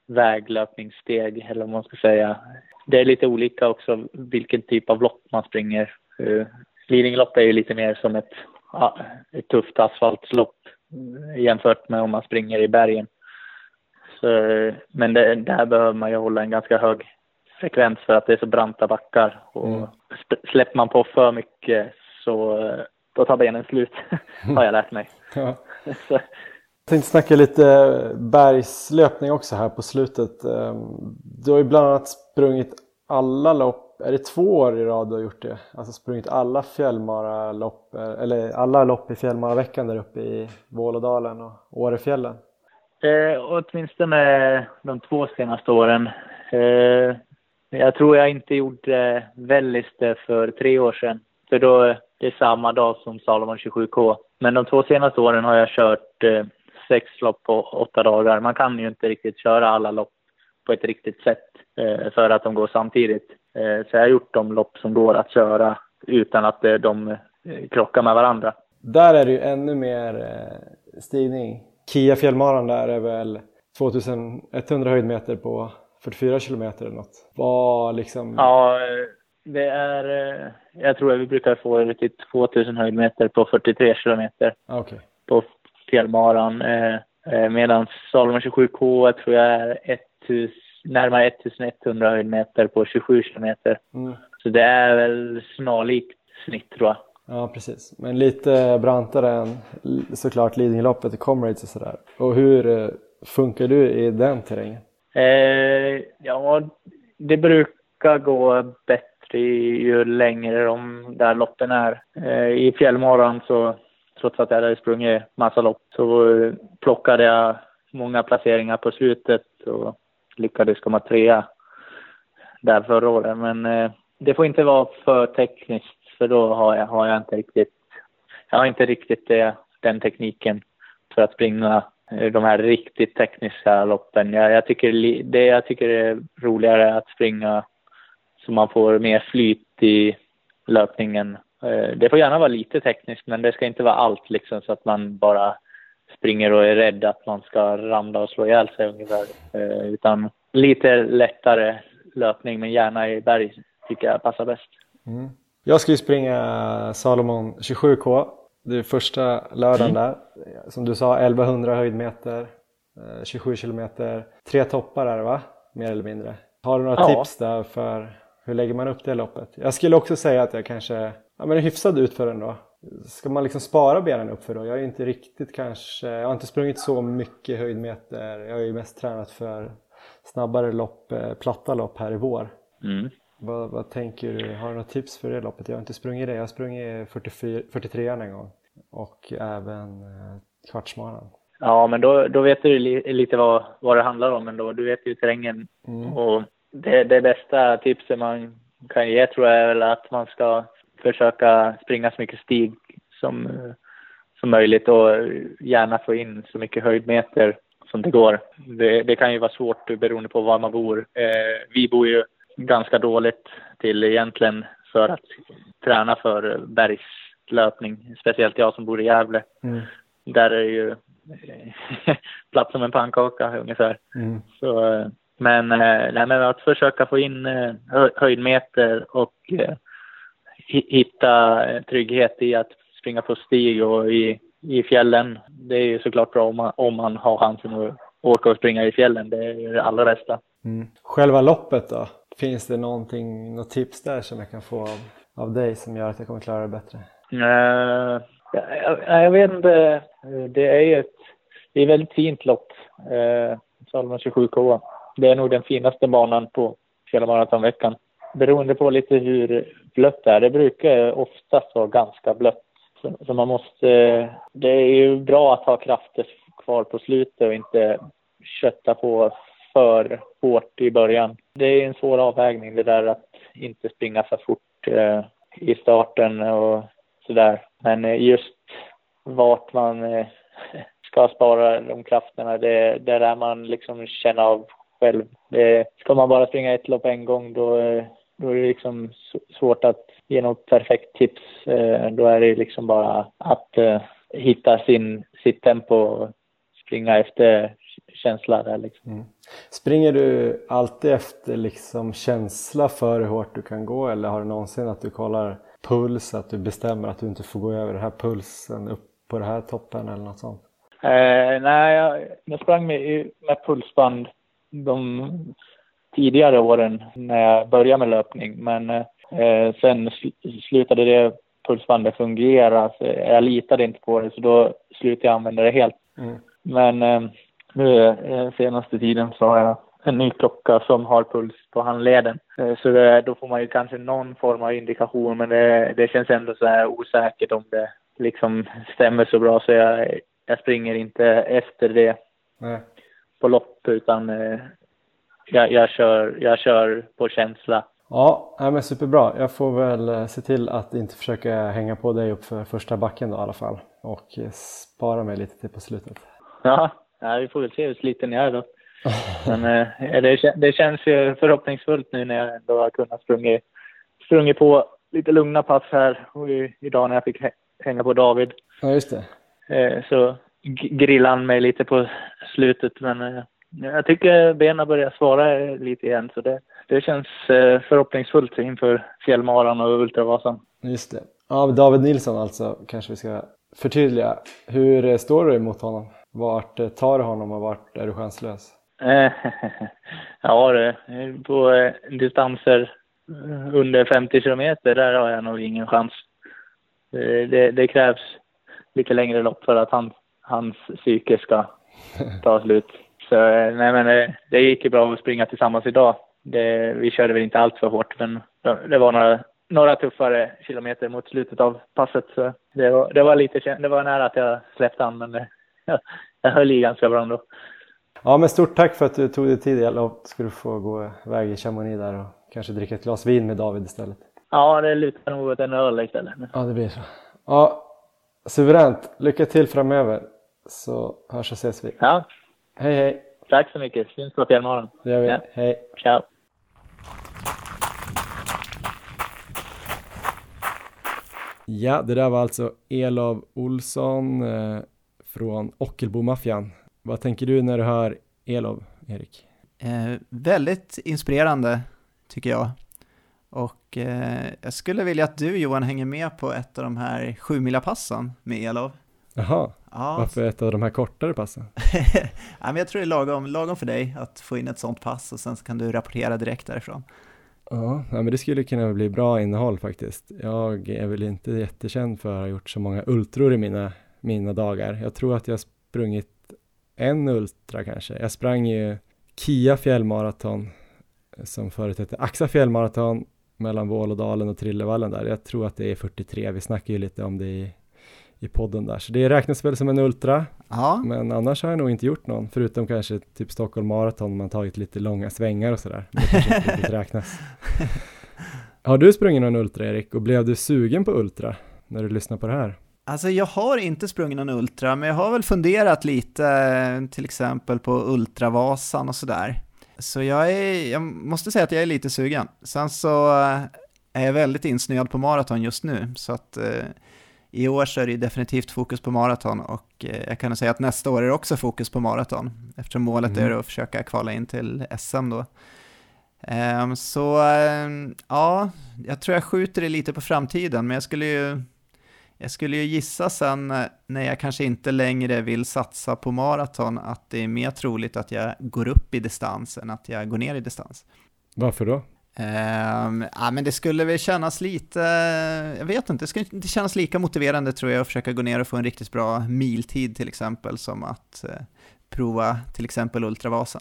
väglöpningssteg, eller vad man ska säga. Det är lite olika också vilken typ av lopp man springer. Uh, Lidingölopp är ju lite mer som ett, ett tufft asfaltslopp jämfört med om man springer i bergen. Så, men det, där behöver man ju hålla en ganska hög frekvens för att det är så branta backar. Och mm. släpper man på för mycket så då tar benen slut, har jag lärt mig. Ja. Jag tänkte snacka lite bergslöpning också här på slutet. Ehm, du har ju bland annat sprungit alla lopp, är det två år i rad du har gjort det? Alltså sprungit alla fjällmaralopp, eller alla lopp i fjällmaraveckan där uppe i Vålådalen och Årefjällen? Eh, åtminstone de två senaste åren. Eh, jag tror jag inte gjorde Vällis för tre år sedan. För då det är samma dag som Salomon 27K. Men de två senaste åren har jag kört eh, sex lopp på åtta dagar. Man kan ju inte riktigt köra alla lopp på ett riktigt sätt eh, för att de går samtidigt. Eh, så jag har gjort de lopp som går att köra utan att eh, de eh, krockar med varandra. Där är det ju ännu mer eh, stigning Kia fjällmaran där är väl 2100 höjdmeter på 44 kilometer eller något. Vad liksom... Ja, det är, eh, jag tror att vi brukar få det till 2000 höjdmeter på 43 kilometer. Okay. På fjällmaran. Eh, eh, medan Salomon 27K tror jag är 1000, närmare 1100 höjdmeter på 27 kilometer. Mm. Så det är väl snarlikt snitt tror jag. Ja, precis. Men lite brantare än såklart Lidingöloppet i Comrades och sådär. Och hur eh, funkar du i den terrängen? Eh, ja, det brukar gå bättre ju längre de där loppen är. Eh, I fjällmorgon så, trots att jag hade sprungit massa lopp, så eh, plockade jag många placeringar på slutet och lyckades komma trea där förra året. Men eh, det får inte vara för tekniskt för då har jag, har jag inte riktigt, jag har inte riktigt det, den tekniken för att springa eh, de här riktigt tekniska loppen. Jag, jag, tycker, det jag tycker är roligare att springa så man får mer flyt i löpningen. Eh, det får gärna vara lite tekniskt, men det ska inte vara allt liksom så att man bara springer och är rädd att man ska ramla och slå ihjäl sig ungefär. Utan lite lättare löpning, men gärna i berg tycker jag passar bäst. Mm. Jag ska ju springa Salomon 27K. Det är första lördagen mm. där. Som du sa 1100 höjdmeter, 27 eh, kilometer. Tre toppar är det va? Mer eller mindre. Har du några ja. tips där för hur lägger man upp det loppet? Jag skulle också säga att jag kanske ja, men är hyfsad utför ändå. ska man liksom spara benen upp för då? Jag är inte riktigt kanske, jag har inte sprungit så mycket höjdmeter. Jag har ju mest tränat för snabbare lopp, eh, platta lopp här i vår. Mm. Vad, vad tänker du? Har du några tips för det loppet? Jag har inte sprungit det. Jag har sprungit 44, 43 en gång och även eh, kvartsmaran. Ja, men då, då vet du li, lite vad, vad det handlar om ändå. Du vet ju terrängen. Mm. Och det, det bästa tipset man kan ge tror jag är väl att man ska försöka springa så mycket stig som, som möjligt och gärna få in så mycket höjdmeter som det går. Det, det kan ju vara svårt beroende på var man bor. Eh, vi bor ju ganska dåligt till egentligen för att träna för bergslöpning. Speciellt jag som bor i Gävle. Mm. Där är det ju platt som en pannkaka ungefär. Mm. Så, men, eh, nej, men att försöka få in eh, hö- höjdmeter och eh, hi- hitta trygghet i att springa på stig och i, i fjällen. Det är ju såklart bra om man, om man har chansen att åka och springa i fjällen. Det är ju det allra bästa. Mm. Själva loppet då? Finns det någonting, något tips där som jag kan få av, av dig som gör att jag kommer klara det bättre? Uh, jag, jag, jag vet inte. Eh, det är ju ett, det är ett väldigt fint lopp. Uh, Salma 27K. Det är nog den finaste banan på hela maratonveckan. Beroende på lite hur blött det är. Det brukar oftast vara ganska blött. Så, så man måste... Eh, det är ju bra att ha krafter kvar på slutet och inte kötta på för hårt i början. Det är en svår avvägning det där att inte springa för fort eh, i starten och sådär. Men eh, just vart man eh, ska spara de krafterna, det, det där man liksom känner av själv. Det, ska man bara springa ett lopp en gång då, eh, då är det liksom svårt att ge något perfekt tips. Eh, Då är det liksom bara att eh, hitta sin, sitt tempo och springa efter känsla där liksom. Mm. Springer du alltid efter liksom känsla för hur hårt du kan gå eller har du någonsin att du kollar puls, att du bestämmer att du inte får gå över den här pulsen upp på den här toppen eller något sånt? Eh, nej, jag, jag sprang med, med pulsband de tidigare åren när jag började med löpning. Men eh, sen sl- slutade det pulsbandet fungera. Så jag litade inte på det, så då slutade jag använda det helt. Mm. Men eh, nu eh, senaste tiden så har jag en ny klocka som har puls på handleden. Eh, så det, då får man ju kanske någon form av indikation, men det, det känns ändå så här osäkert om det liksom stämmer så bra. Så jag, jag springer inte efter det Nej. på lopp, utan eh, jag, jag, kör, jag kör på känsla. Ja, men superbra. Jag får väl eh, se till att inte försöka hänga på dig upp för första backen då i alla fall och eh, spara mig lite till på slutet. Ja, ja vi får väl se hur sliten jag är då. Men eh, det, det känns ju förhoppningsfullt nu när jag ändå har kunnat sprungit, sprungit på lite lugna pass här och i, idag när jag fick hä- hänga på David. Ja, just det. Eh, så grillade han mig lite på slutet men eh, jag tycker benen börjar svara lite igen så det, det känns eh, förhoppningsfullt inför fjällmaran och ultravasan. Just det. Ja, David Nilsson alltså, kanske vi ska förtydliga. Hur eh, står du emot honom? Vart eh, tar du honom och vart är du chanslös? Ja, det, på eh, distanser eh, under 50 kilometer, där har jag nog ingen chans. Det, det krävs lite längre lopp för att han, hans psyke ska ta slut. Så nej, men det, det gick ju bra att springa tillsammans idag. Det, vi körde väl inte allt för hårt, men det var några, några tuffare kilometer mot slutet av passet. Så det, var, det, var lite, det var nära att jag släppte han, men det, jag, höll i ganska bra ändå. Ja, men stort tack för att du tog dig tid. Jag ska du få gå iväg i Chamonix där och kanske dricka ett glas vin med David istället. Ja, det lutar nog åt en öl istället. Ja, det blir så. Ja, suveränt. Lycka till framöver så hörs och ses vi. Ja, Hej, hej. tack så mycket. Syns på fjällmorgon. Det gör vi. Ja. Hej. Ciao. Ja, det där var alltså Elov Olsson eh, från Ockelbomaffian. Vad tänker du när du hör Elov, Erik? Eh, väldigt inspirerande, tycker jag. Och eh, jag skulle vilja att du Johan hänger med på ett av de här sju passen med Elov. Jaha, Ja, varför ett av de här kortare passen? ja, men jag tror det är lagom, lagom för dig att få in ett sånt pass och sen så kan du rapportera direkt därifrån. Ja, men det skulle kunna bli bra innehåll faktiskt. Jag är väl inte jättekänd för att ha gjort så många ultror i mina, mina dagar. Jag tror att jag sprungit en ultra kanske. Jag sprang ju Kia fjällmaraton som förut hette Axa fjällmaraton mellan Vålådalen och Trillevallen där. Jag tror att det är 43. Vi snackar ju lite om det i, i podden där, så det räknas väl som en ultra. Ja. Men annars har jag nog inte gjort någon, förutom kanske typ Stockholm Marathon, man tagit lite långa svängar och sådär. Det kanske inte räknas. Har du sprungit någon ultra Erik och blev du sugen på ultra när du lyssnar på det här? Alltså jag har inte sprungit någon ultra, men jag har väl funderat lite till exempel på Ultravasan och sådär. Så jag, är, jag måste säga att jag är lite sugen. Sen så är jag väldigt insnöad på maraton just nu, så att eh, i år så är det definitivt fokus på maraton och eh, jag kan säga att nästa år är det också fokus på maraton eftersom målet mm. är att försöka kvala in till SM då. Um, så um, ja, jag tror jag skjuter det lite på framtiden, men jag skulle ju jag skulle ju gissa sen eh, när jag kanske inte längre vill satsa på maraton att det är mer troligt att jag går upp i distans än att jag går ner i distans. Varför då? Um, ja, men det skulle väl kännas lite, jag vet inte, det skulle inte kännas lika motiverande tror jag att försöka gå ner och få en riktigt bra miltid till exempel som att uh, prova till exempel Ultravasa.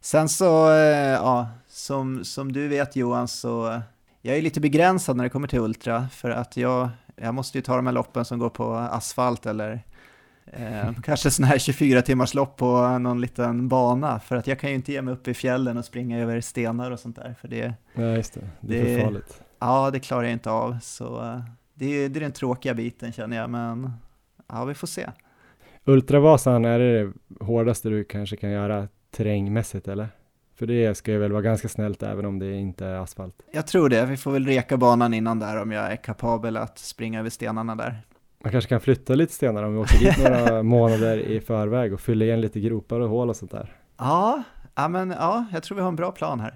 Sen så, uh, ja, som, som du vet Johan så jag är lite begränsad när det kommer till Ultra för att jag, jag måste ju ta de här loppen som går på asfalt eller Eh, kanske sån här 24 timmars lopp på någon liten bana, för att jag kan ju inte ge mig upp i fjällen och springa över stenar och sånt där, för det... Ja, just det. Det är det, för farligt. Ja, det klarar jag inte av, så eh, det, det är den tråkiga biten känner jag, men ja, vi får se. Ultravasan, är det det hårdaste du kanske kan göra terrängmässigt, eller? För det ska ju väl vara ganska snällt även om det inte är asfalt. Jag tror det, vi får väl reka banan innan där om jag är kapabel att springa över stenarna där. Man kanske kan flytta lite stenar om vi åker dit några månader i förväg och fylla igen lite gropar och hål och sånt där. Ja, ja, men ja, jag tror vi har en bra plan här.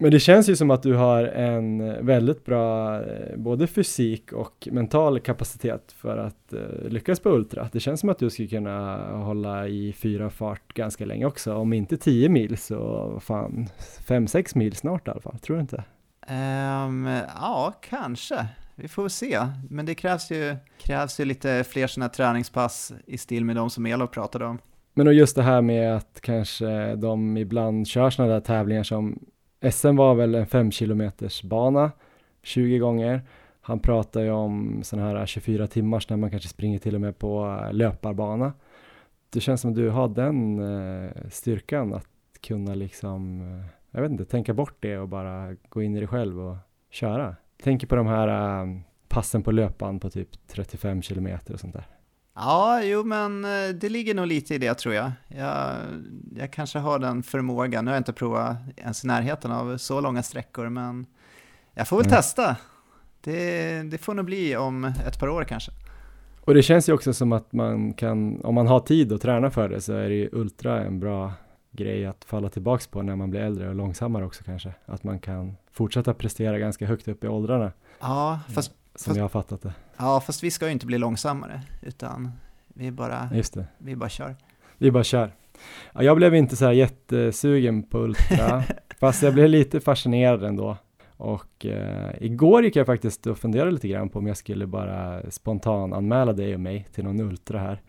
Men det känns ju som att du har en väldigt bra eh, både fysik och mental kapacitet för att uh, lyckas på Ultra. Det känns som att du skulle kunna hålla i fyra fart ganska länge också. Om inte tio mil så fan fem, sex mil snart i alla fall. Tror du inte? Um, ja, kanske vi får se. Men det krävs ju, krävs ju lite fler sådana träningspass i stil med de som Elof pratade om. Men och just det här med att kanske de ibland kör sådana där tävlingar som SM var väl en 5 kilometers bana 20 gånger. Han pratar ju om sådana här 24 timmars när man kanske springer till och med på eh, löparbana. Det känns som att du har den eh, styrkan att kunna liksom, eh, jag vet inte, tänka bort det och bara gå in i dig själv och köra. Tänker på de här passen på löpan på typ 35 kilometer och sånt där. Ja, jo men äh, det ligger nog lite i det tror jag. jag. Jag kanske har den förmågan, nu har jag inte provat ens i närheten av så långa sträckor, men jag får väl mm. testa. Det, det får nog bli om ett par år kanske. Och det känns ju också som att man kan, om man har tid att träna för det så är det ju ultra en bra grej att falla tillbaks på när man blir äldre och långsammare också kanske. Att man kan fortsätta prestera ganska högt upp i åldrarna. Ja, fast... Som fast, jag har fattat det. Ja, fast vi ska ju inte bli långsammare, utan vi bara, vi bara kör. Vi bara kör. Ja, jag blev inte så här jättesugen på Ultra, fast jag blev lite fascinerad ändå. Och eh, igår gick jag faktiskt och funderade lite grann på om jag skulle bara spontan anmäla dig och mig till någon Ultra här.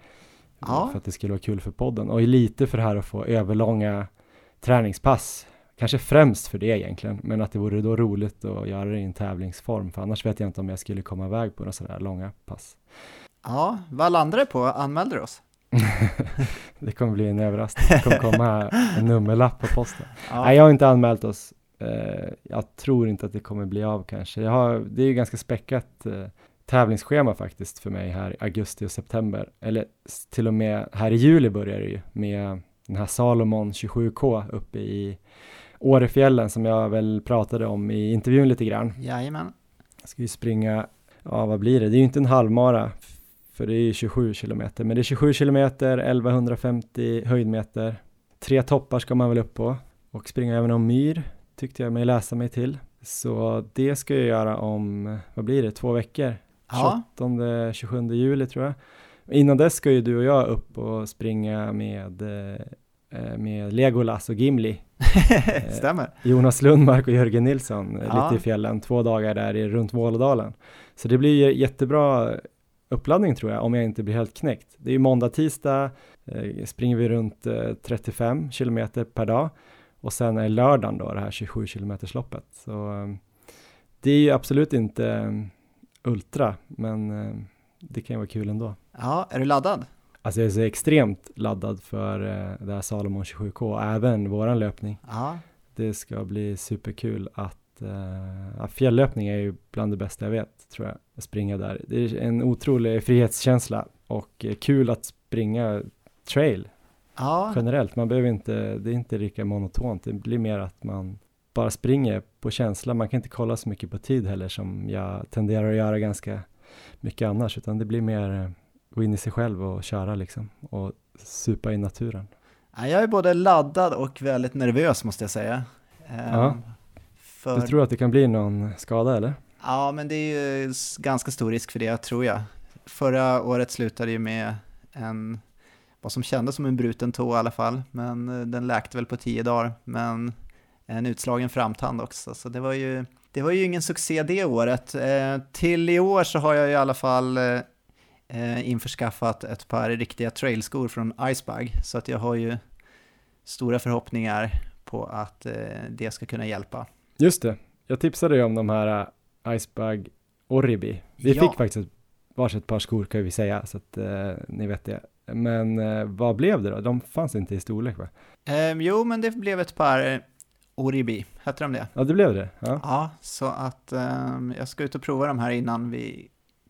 Ja. För att det skulle vara kul för podden och lite för det här att få överlånga träningspass. Kanske främst för det egentligen, men att det vore då roligt att göra det i en tävlingsform, för annars vet jag inte om jag skulle komma iväg på några sådär långa pass. Ja, vad landade det på? Anmälde du oss? det kommer bli en överraskning. Det kommer komma en nummerlapp på posten. Ja. Nej, jag har inte anmält oss. Uh, jag tror inte att det kommer bli av kanske. Jag har, det är ju ganska späckat uh, tävlingsschema faktiskt för mig här i augusti och september. Eller till och med här i juli börjar det ju med den här Salomon 27K uppe i Årefjällen som jag väl pratade om i intervjun lite grann. Jajamän. Jag ska ju springa, ja vad blir det? Det är ju inte en halvmara för det är ju 27 kilometer, men det är 27 kilometer, 1150 höjdmeter. Tre toppar ska man väl upp på och springa över någon myr tyckte jag mig läsa mig till. Så det ska jag göra om, vad blir det, två veckor? Ja. 28, 27 juli tror jag. Innan dess ska ju du och jag upp och springa med, eh, med Legolas och Gimli Stämmer. Jonas Lundmark och Jörgen Nilsson Ja. lite i fjällen, två dagar där i, runt Vålådalen. Så det blir jättebra uppladdning tror jag, om jag inte blir helt knäckt. Det är ju måndag, tisdag, eh, springer vi runt eh, 35 kilometer per dag och sen är lördagen då det här 27 kilometers loppet. Så eh, det är ju absolut inte eh, ultra, men eh, det kan ju vara kul ändå. Ja, är du laddad? Alltså jag är så extremt laddad för eh, det här Salomon 27K, även våran löpning. Ja. Det ska bli superkul att uh, ja, fjälllöpning är ju bland det bästa jag vet, tror jag, att springa där. Det är en otrolig frihetskänsla och eh, kul att springa trail Ja, generellt. Man behöver inte, det är inte lika monotont, det blir mer att man bara springer på känsla. Man kan inte kolla så mycket på tid heller som jag tenderar att göra ganska mycket annars, utan det blir mer eh, gå in i sig själv och köra liksom och supa i naturen. Ja, jag är både laddad och väldigt nervös måste jag säga. Ehm, Ja. För... Du tror att det kan bli någon skada eller? Ja, men det är ju ganska stor risk för det, tror jag. Förra året slutade ju med en, vad som kändes som en bruten tå i alla fall, men eh, den läkte väl på tio dagar, men en utslagen framtand också, så det var ju, det var ju ingen succé det året. Eh, till i år så har jag i alla fall eh, eh, införskaffat ett par riktiga trailskor från Icebag, så att jag har ju stora förhoppningar på att eh, det ska kunna hjälpa. Just det, jag tipsade ju om de här uh, Icebug Oribi. Vi Ja. fick faktiskt varsitt par skor kan vi säga, så att eh, ni vet det. Men eh, vad blev det då? De fanns inte i storlek va? Ehm, jo, men det blev ett par eh, Oribi, hette de det? Ja, det blev det. Ja. Ja, så att ehm, jag ska ut och prova de här innan vi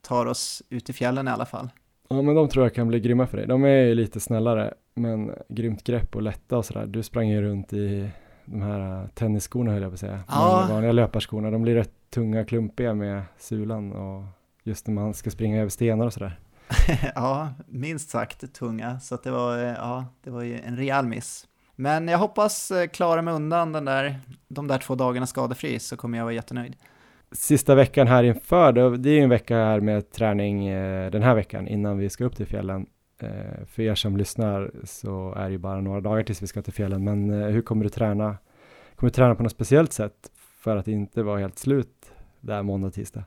tar oss ut i fjällen i alla fall. ja, men de tror jag kan bli grymma för dig. De är ju lite snällare, men grymt grepp och lätta och sådär. Du sprang ju runt i de här uh, tennisskorna höll jag på att säga. Ja. De vanliga löparskorna, de blir rätt tunga, klumpiga med sulan och just när man ska springa över stenar och sådär. ja, minst sagt tunga, så det var, eh, ja, det var ju en rejäl miss. Men jag hoppas eh, klara mig undan den där, de där två dagarna skadefri, så kommer jag vara jättenöjd. Sista veckan här inför, då, det är ju en vecka här med träning eh, den här veckan innan vi ska upp till fjällen. Eh, för er som lyssnar så är det ju bara några dagar tills vi ska till fjällen, men eh, hur kommer du träna? Kommer du träna på något speciellt sätt för att inte vara helt slut där måndag, tisdag?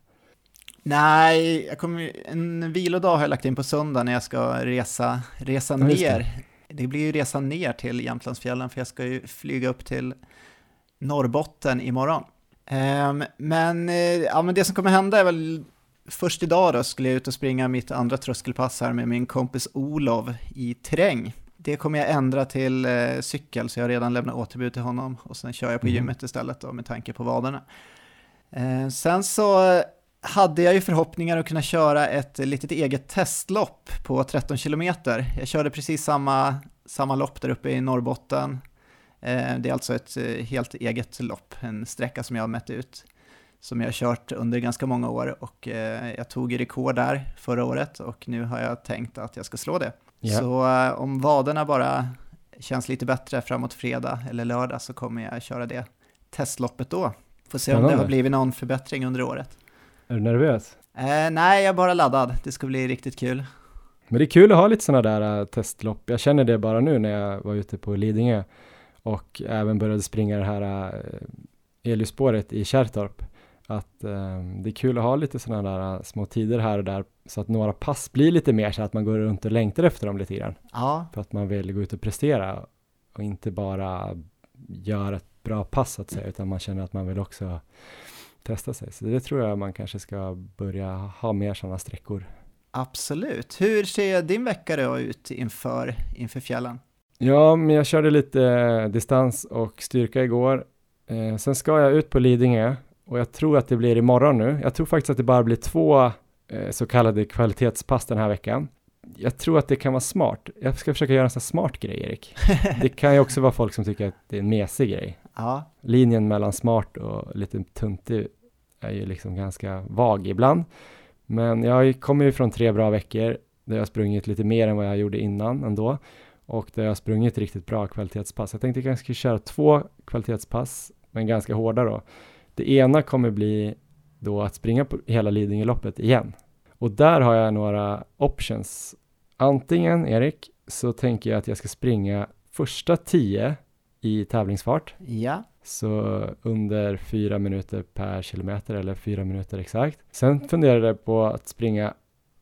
Nej, jag kommer, en vilodag har jag lagt in på söndag när jag ska resa, resa Ja, just det. ner. Det. blir ju resa ner till Jämtlandsfjällen för jag ska ju flyga upp till Norrbotten imorgon. Ehm, men, eh, ja, men det som kommer hända är väl först idag då skulle jag ut och springa mitt andra tröskelpass här med min kompis Olov i terräng. Det kommer jag ändra till eh, cykel så jag har redan lämnat återbud till honom och sen kör jag på Mhm. gymmet istället då med tanke på vaderna. Eh, sen så hade jag ju förhoppningar att kunna köra ett litet eget testlopp på 13 kilometer. Jag körde precis samma, samma lopp där uppe i Norrbotten. Eh, Det är alltså ett eh, helt eget lopp, en sträcka som jag har mätt ut, som jag har kört under ganska många år och eh, jag tog rekord där förra året och nu har jag tänkt att jag ska slå det. Ja. Så om vaderna bara känns lite bättre framåt fredag eller lördag så kommer jag köra det testloppet då. Får se om det har blivit någon förbättring under året. Är du nervös? Eh, nej, jag är bara laddad. Det ska bli riktigt kul. Men det är kul att ha lite sådana där testlopp. Jag känner det bara nu när jag var ute på Lidingö och även började springa det här äh, Eliusspåret i Kärrtorp. Att äh, det är kul att ha lite sådana där äh, små tider här och där så att några pass blir lite mer så att man går runt och längtar efter dem lite grann. Ja, För att man vill gå ut och prestera och inte bara göra ett bra pass så att säga utan man känner att man vill också testa sig. Så det tror jag man kanske ska börja ha mer sådana sträckor. absolut. Hur ser din vecka då ut inför, inför fjällen? Ja, men jag körde lite eh, distans och styrka igår. Eh, sen ska jag ut på Lidingö och jag tror att det blir imorgon nu. Jag tror faktiskt att det bara blir två eh, så kallade kvalitetspass den här veckan. Jag tror att det kan vara smart. Jag ska försöka göra en sån smart grej, Erik. Det kan ju också vara folk som tycker att det är en mesig grej. Ja, Linjen mellan smart och lite tuntig är ju liksom ganska vag ibland. Men jag kommer ju från tre bra veckor där jag har sprungit lite mer än vad jag gjorde innan ändå. Och där jag har sprungit riktigt bra kvalitetspass. Jag tänkte jag kanske köra två kvalitetspass, men ganska hårda då. Det ena kommer bli då att springa på hela Lidingöloppet igen. Och där har jag några options. Antingen, Erik, så tänker jag att jag ska springa första tio i tävlingsfart. Ja, Så under fyra minuter per kilometer eller fyra minuter exakt. Sen funderade jag på att springa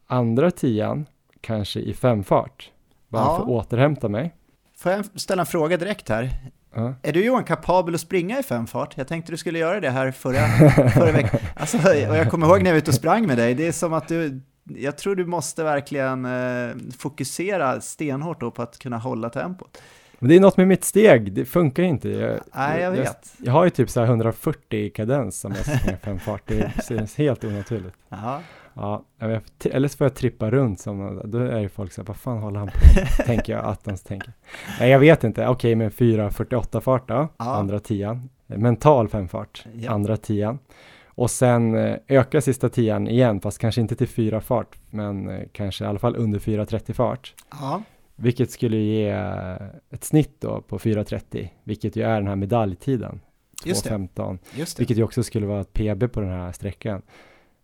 andra tian, kanske i femfart. Bara Ja. för att återhämta mig. får jag ställa en fråga direkt här? Ja. Är du Johan kapabel att springa i femfart? Jag tänkte du skulle göra det här förra, förra veckan. Alltså, och jag kommer ihåg när jag var ute och sprang med dig, det är som att du, jag tror du måste verkligen eh, fokusera stenhårt då på att kunna hålla tempot. Men det är något med mitt steg, det funkar inte. Jag, Nej, jag vet. Jag, har ju typ så här 140 i kadens som jag ska springa femfart. Det känns helt onaturligt. Ja, Ja, eller så får jag trippa runt som, då är ju folk så här, vad fan håller han på med? tänker jag att de tänker. Nej, jag vet inte, okej, men 4.48 fart då, Ja. andra tian. Mental femfart, Ja. andra tian. Och sen eh, öka sista tian igen, fast kanske inte till fyra fart, men eh, kanske i alla fall under 4.30 fart. ja, Vilket skulle ge ett snitt då på 4.30, vilket ju är den här medaljtiden. Just det. 2.15. just det. Vilket ju också skulle vara ett PB på den här sträckan.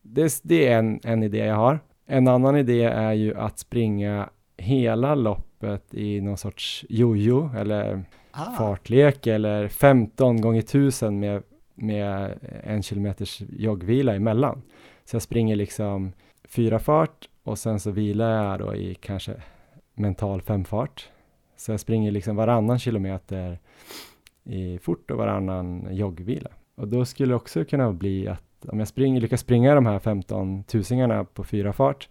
Det, det är en, en idé jag har. En annan idé är ju att springa hela loppet i någon sorts jojo eller Ah, fartlek eller 15 gånger 1000 med, med en kilometers joggvila emellan. Så jag springer liksom fyra fart och sen så vilar jag då i kanske mental femfart. Så jag springer liksom varannan kilometer i fort och varannan joggvila. Och då skulle det också kunna bli att om jag springer, lyckas springa de här 15 tusingarna på fyra fart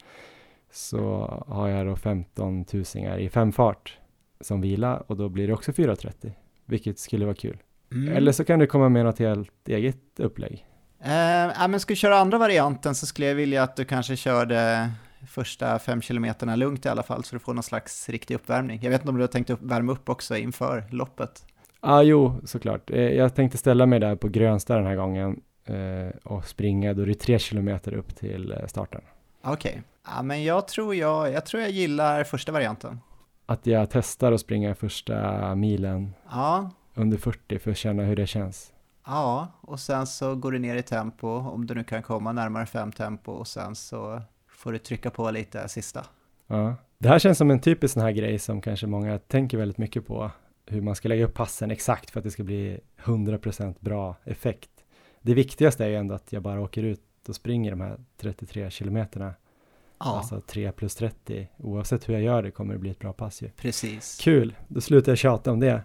så har jag då 15 tusingar i fem fart som vila och då blir det också 4.30 vilket skulle vara kul. mm. Eller så kan du komma med något helt eget upplägg. Eh, men ska du köra andra varianten så skulle jag vilja att du kanske körde första fem kilometerna lugnt i alla fall, så du får någon slags riktig uppvärmning. Jag vet inte om du har tänkt upp, värma upp också inför loppet? Ja, ah, jo, såklart. Eh, Jag tänkte ställa mig där på Grönsta den här gången och springa, då är det tre kilometer upp till eh, starten. Okej, ja, men jag tror jag, jag tror jag gillar första varianten. Att jag testar att springa första milen Ja, under 40 för att känna hur det känns. ja, och sen så går du ner i tempo, om du nu kan komma närmare fem tempo, och sen så får du trycka på lite sista. Ja. Det här känns som en typisk sån här grej som kanske många tänker väldigt mycket på. Hur man ska lägga upp passen exakt för att det ska bli 100% bra effekt. Det viktigaste är ju ändå att jag bara åker ut och springer de här 33 kilometerna. Ja, Alltså 3 plus 30. Oavsett hur jag gör det kommer det bli ett bra pass ju. precis. Kul, då slutar jag tjata om det.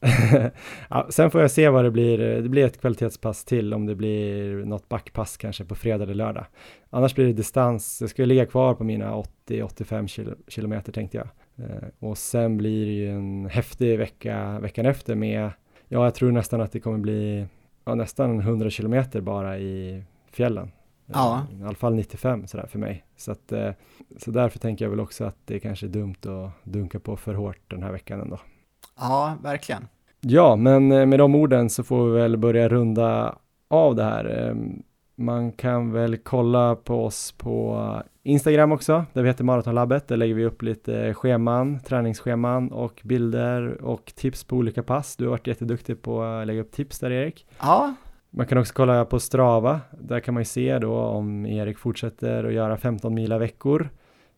ja, sen får jag se vad det blir. Det blir ett kvalitetspass till om det blir något backpass kanske på fredag eller lördag. Annars blir det distans. Jag ska ligga kvar på mina 80-85 kil kilometer tänkte jag. Eh, och sen blir det ju en häftig vecka veckan efter med, ja jag tror nästan att det kommer bli ja, nästan 100 kilometer bara i fjällen. Ja. I alla fall 95 sådär för mig. Så, att, eh, så därför tänker jag väl också att det kanske är dumt att dunka på för hårt den här veckan ändå. Ja, verkligen. Ja, men eh, med de orden så får vi väl börja runda av det här. Man kan väl kolla på oss på Instagram också, där vi heter Maratonlabbet. Där lägger vi upp lite scheman, träningsscheman och bilder och tips på olika pass. Du har varit jätteduktig på att lägga upp tips där Erik. Ja, Man kan också kolla på Strava. Där kan man ju se då om Erik fortsätter att göra 15 mila veckor.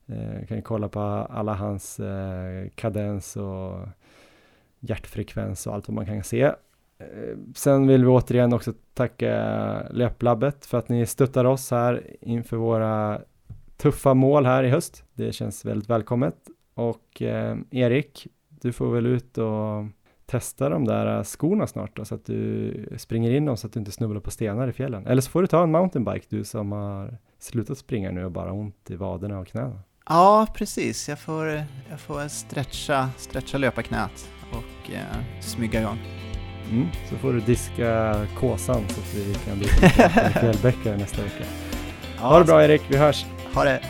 Eh, kan ju kolla på alla hans eh, kadens och hjärtfrekvens och allt vad man kan se. Eh, sen vill vi återigen också tacka Löplabbet för att ni stöttar oss här inför våra tuffa mål här i höst. Det känns väldigt välkommet. Och eh, Erik, du får väl ut och testa de där skorna snart då, så att du springer in dem så att du inte snubblar på stenar i fjällen. Eller så får du ta en mountainbike du som har slutat springa nu och bara har ont i vaderna och knäna. ja precis. Jag får, jag får stretcha, stretcha löparknät och eh, smyga igång. Mm, så får du diska kåsan så att vi kan bli fjällbäckare nästa vecka. Ja, Ha det bra Erik, vi hörs! Ha det!